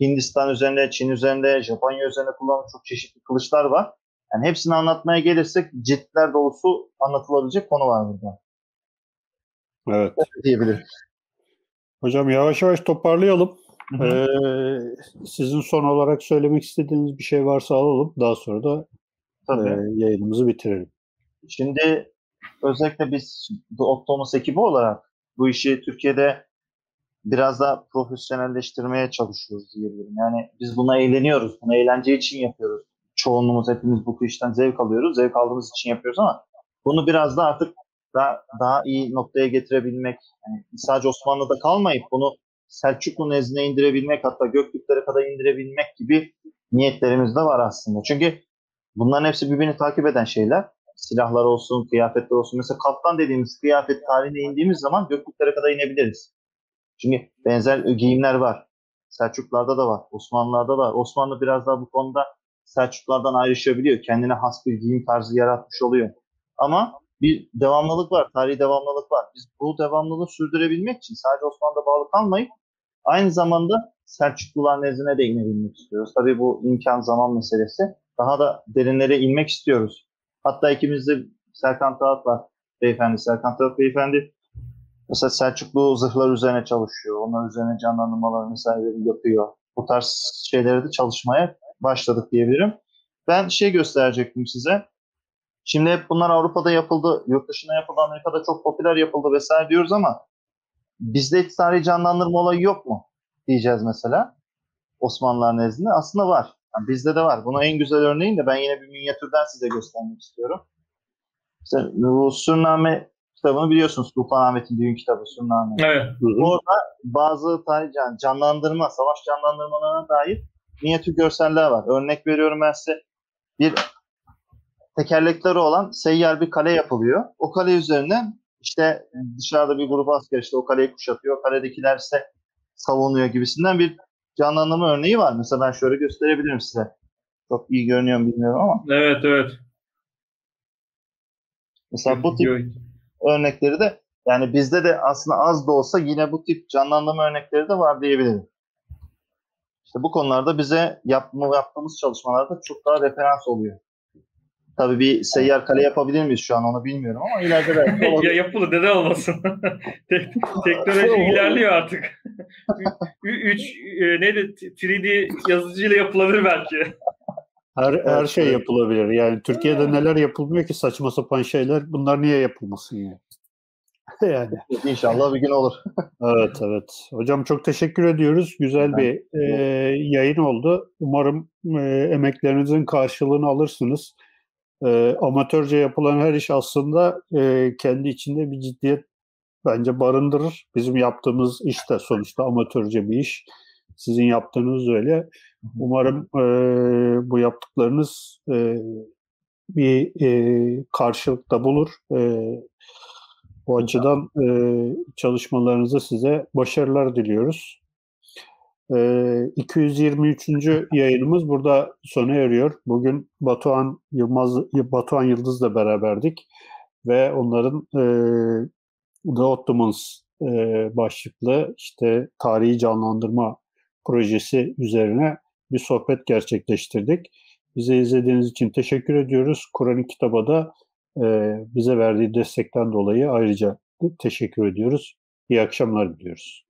S2: Hindistan üzerinde, Çin üzerinde, Japonya üzerinde kullanılan çok çeşitli kılıçlar var. Yani hepsini anlatmaya gelirsek ciltler dolusu anlatılabilecek konu var burada.
S1: Evet.
S2: Diyebilirim.
S1: Hocam yavaş yavaş toparlayalım. Ee, sizin son olarak söylemek istediğiniz bir şey varsa alalım. Daha sonra da
S2: Tabii.
S1: e, yayınımızı bitirelim.
S2: Şimdi özellikle biz The Optimus ekibi olarak bu işi Türkiye'de biraz daha profesyonelleştirmeye çalışıyoruz diyebilirim. Yani biz buna eğleniyoruz. Bunu eğlence için yapıyoruz. Çoğunluğumuz hepimiz bu işten zevk alıyoruz. Zevk aldığımız için yapıyoruz ama bunu biraz da artık daha, daha iyi noktaya getirebilmek, yani sadece Osmanlı'da kalmayıp bunu Selçuklu nezdine indirebilmek hatta Göktürklere kadar indirebilmek gibi niyetlerimiz de var aslında. Çünkü bunların hepsi birbirini takip eden şeyler. Silahlar olsun, kıyafetler olsun. Mesela kaftan dediğimiz kıyafet tarihine indiğimiz zaman Göktürklere kadar inebiliriz. Çünkü benzer giyimler var. Selçuklarda da var, Osmanlılarda da var. Osmanlı biraz daha bu konuda Selçuklardan ayrışabiliyor. Kendine has bir giyim tarzı yaratmış oluyor. Ama bir devamlılık var, tarihi devamlılık var. Biz bu devamlılığı sürdürebilmek için sadece Osmanlı'da bağlı kalmayıp aynı zamanda Selçuklular nezdine de inebilmek istiyoruz. Tabii bu imkan zaman meselesi. Daha da derinlere inmek istiyoruz. Hatta ikimizde Serkan Talat var beyefendi. Serkan Talat beyefendi mesela Selçuklu zırhlar üzerine çalışıyor. Onlar üzerine canlandırmalar vesaireleri yapıyor. Bu tarz şeyleri de çalışmaya başladık diyebilirim. Ben şey gösterecektim size. Şimdi hep bunlar Avrupa'da yapıldı, yurt dışında yapıldı, Amerika'da çok popüler yapıldı vesaire diyoruz ama bizde tarihi canlandırma olayı yok mu? Diyeceğiz mesela Osmanlılar nezdinde. Aslında var. Yani bizde de var. Buna en güzel örneğin de ben yine bir minyatürden size göstermek istiyorum. İşte bu Surname kitabını biliyorsunuz. Tufan Ahmet'in düğün kitabı Surname.
S3: Evet.
S2: Orada bazı tarih can, canlandırma, savaş canlandırmalarına dair minyatür görseller var. Örnek veriyorum ben size. Bir tekerlekleri olan seyyar bir kale yapılıyor. O kale üzerine işte dışarıda bir grup asker işte o kaleyi kuşatıyor. Kaledekiler ise savunuyor gibisinden bir canlandırma örneği var. Mesela ben şöyle gösterebilirim size. Çok iyi görünüyor mu bilmiyorum ama.
S3: Evet evet.
S2: Mesela bu tip örnekleri de yani bizde de aslında az da olsa yine bu tip canlandırma örnekleri de var diyebilirim. İşte bu konularda bize yapma, yaptığımız çalışmalarda çok daha referans oluyor. Tabii bir seyyar kale yapabilir miyiz şu an onu bilmiyorum ama ileride belki
S3: ya yapılır neden olmasın? Tek- Teknoloji ilerliyor artık. Ü- Üç e, neydi 3D yazıcıyla yapılabilir belki.
S1: Her, her şey yapılabilir. Yani Türkiye'de neler yapılmıyor ki saçma sapan şeyler. Bunlar niye yapılmasın yani? yani.
S2: İnşallah bir gün olur.
S1: Evet evet. Hocam çok teşekkür ediyoruz. Güzel bir e, yayın oldu. Umarım e, emeklerinizin karşılığını alırsınız. E, amatörce yapılan her iş aslında e, kendi içinde bir ciddiyet bence barındırır. Bizim yaptığımız iş de sonuçta amatörce bir iş. Sizin yaptığınız öyle. Umarım e, bu yaptıklarınız e, bir e, karşılıkta bulur. E, bu açıdan e, çalışmalarınızda size başarılar diliyoruz. E, 223. yayınımız burada sona eriyor. Bugün Batuhan Yılmaz Batuhan Yıldız'la beraberdik ve onların e, The Ottomans e, başlıklı işte tarihi canlandırma projesi üzerine bir sohbet gerçekleştirdik. Bize izlediğiniz için teşekkür ediyoruz. Kur'an kitaba da e, bize verdiği destekten dolayı ayrıca teşekkür ediyoruz. İyi akşamlar diliyoruz.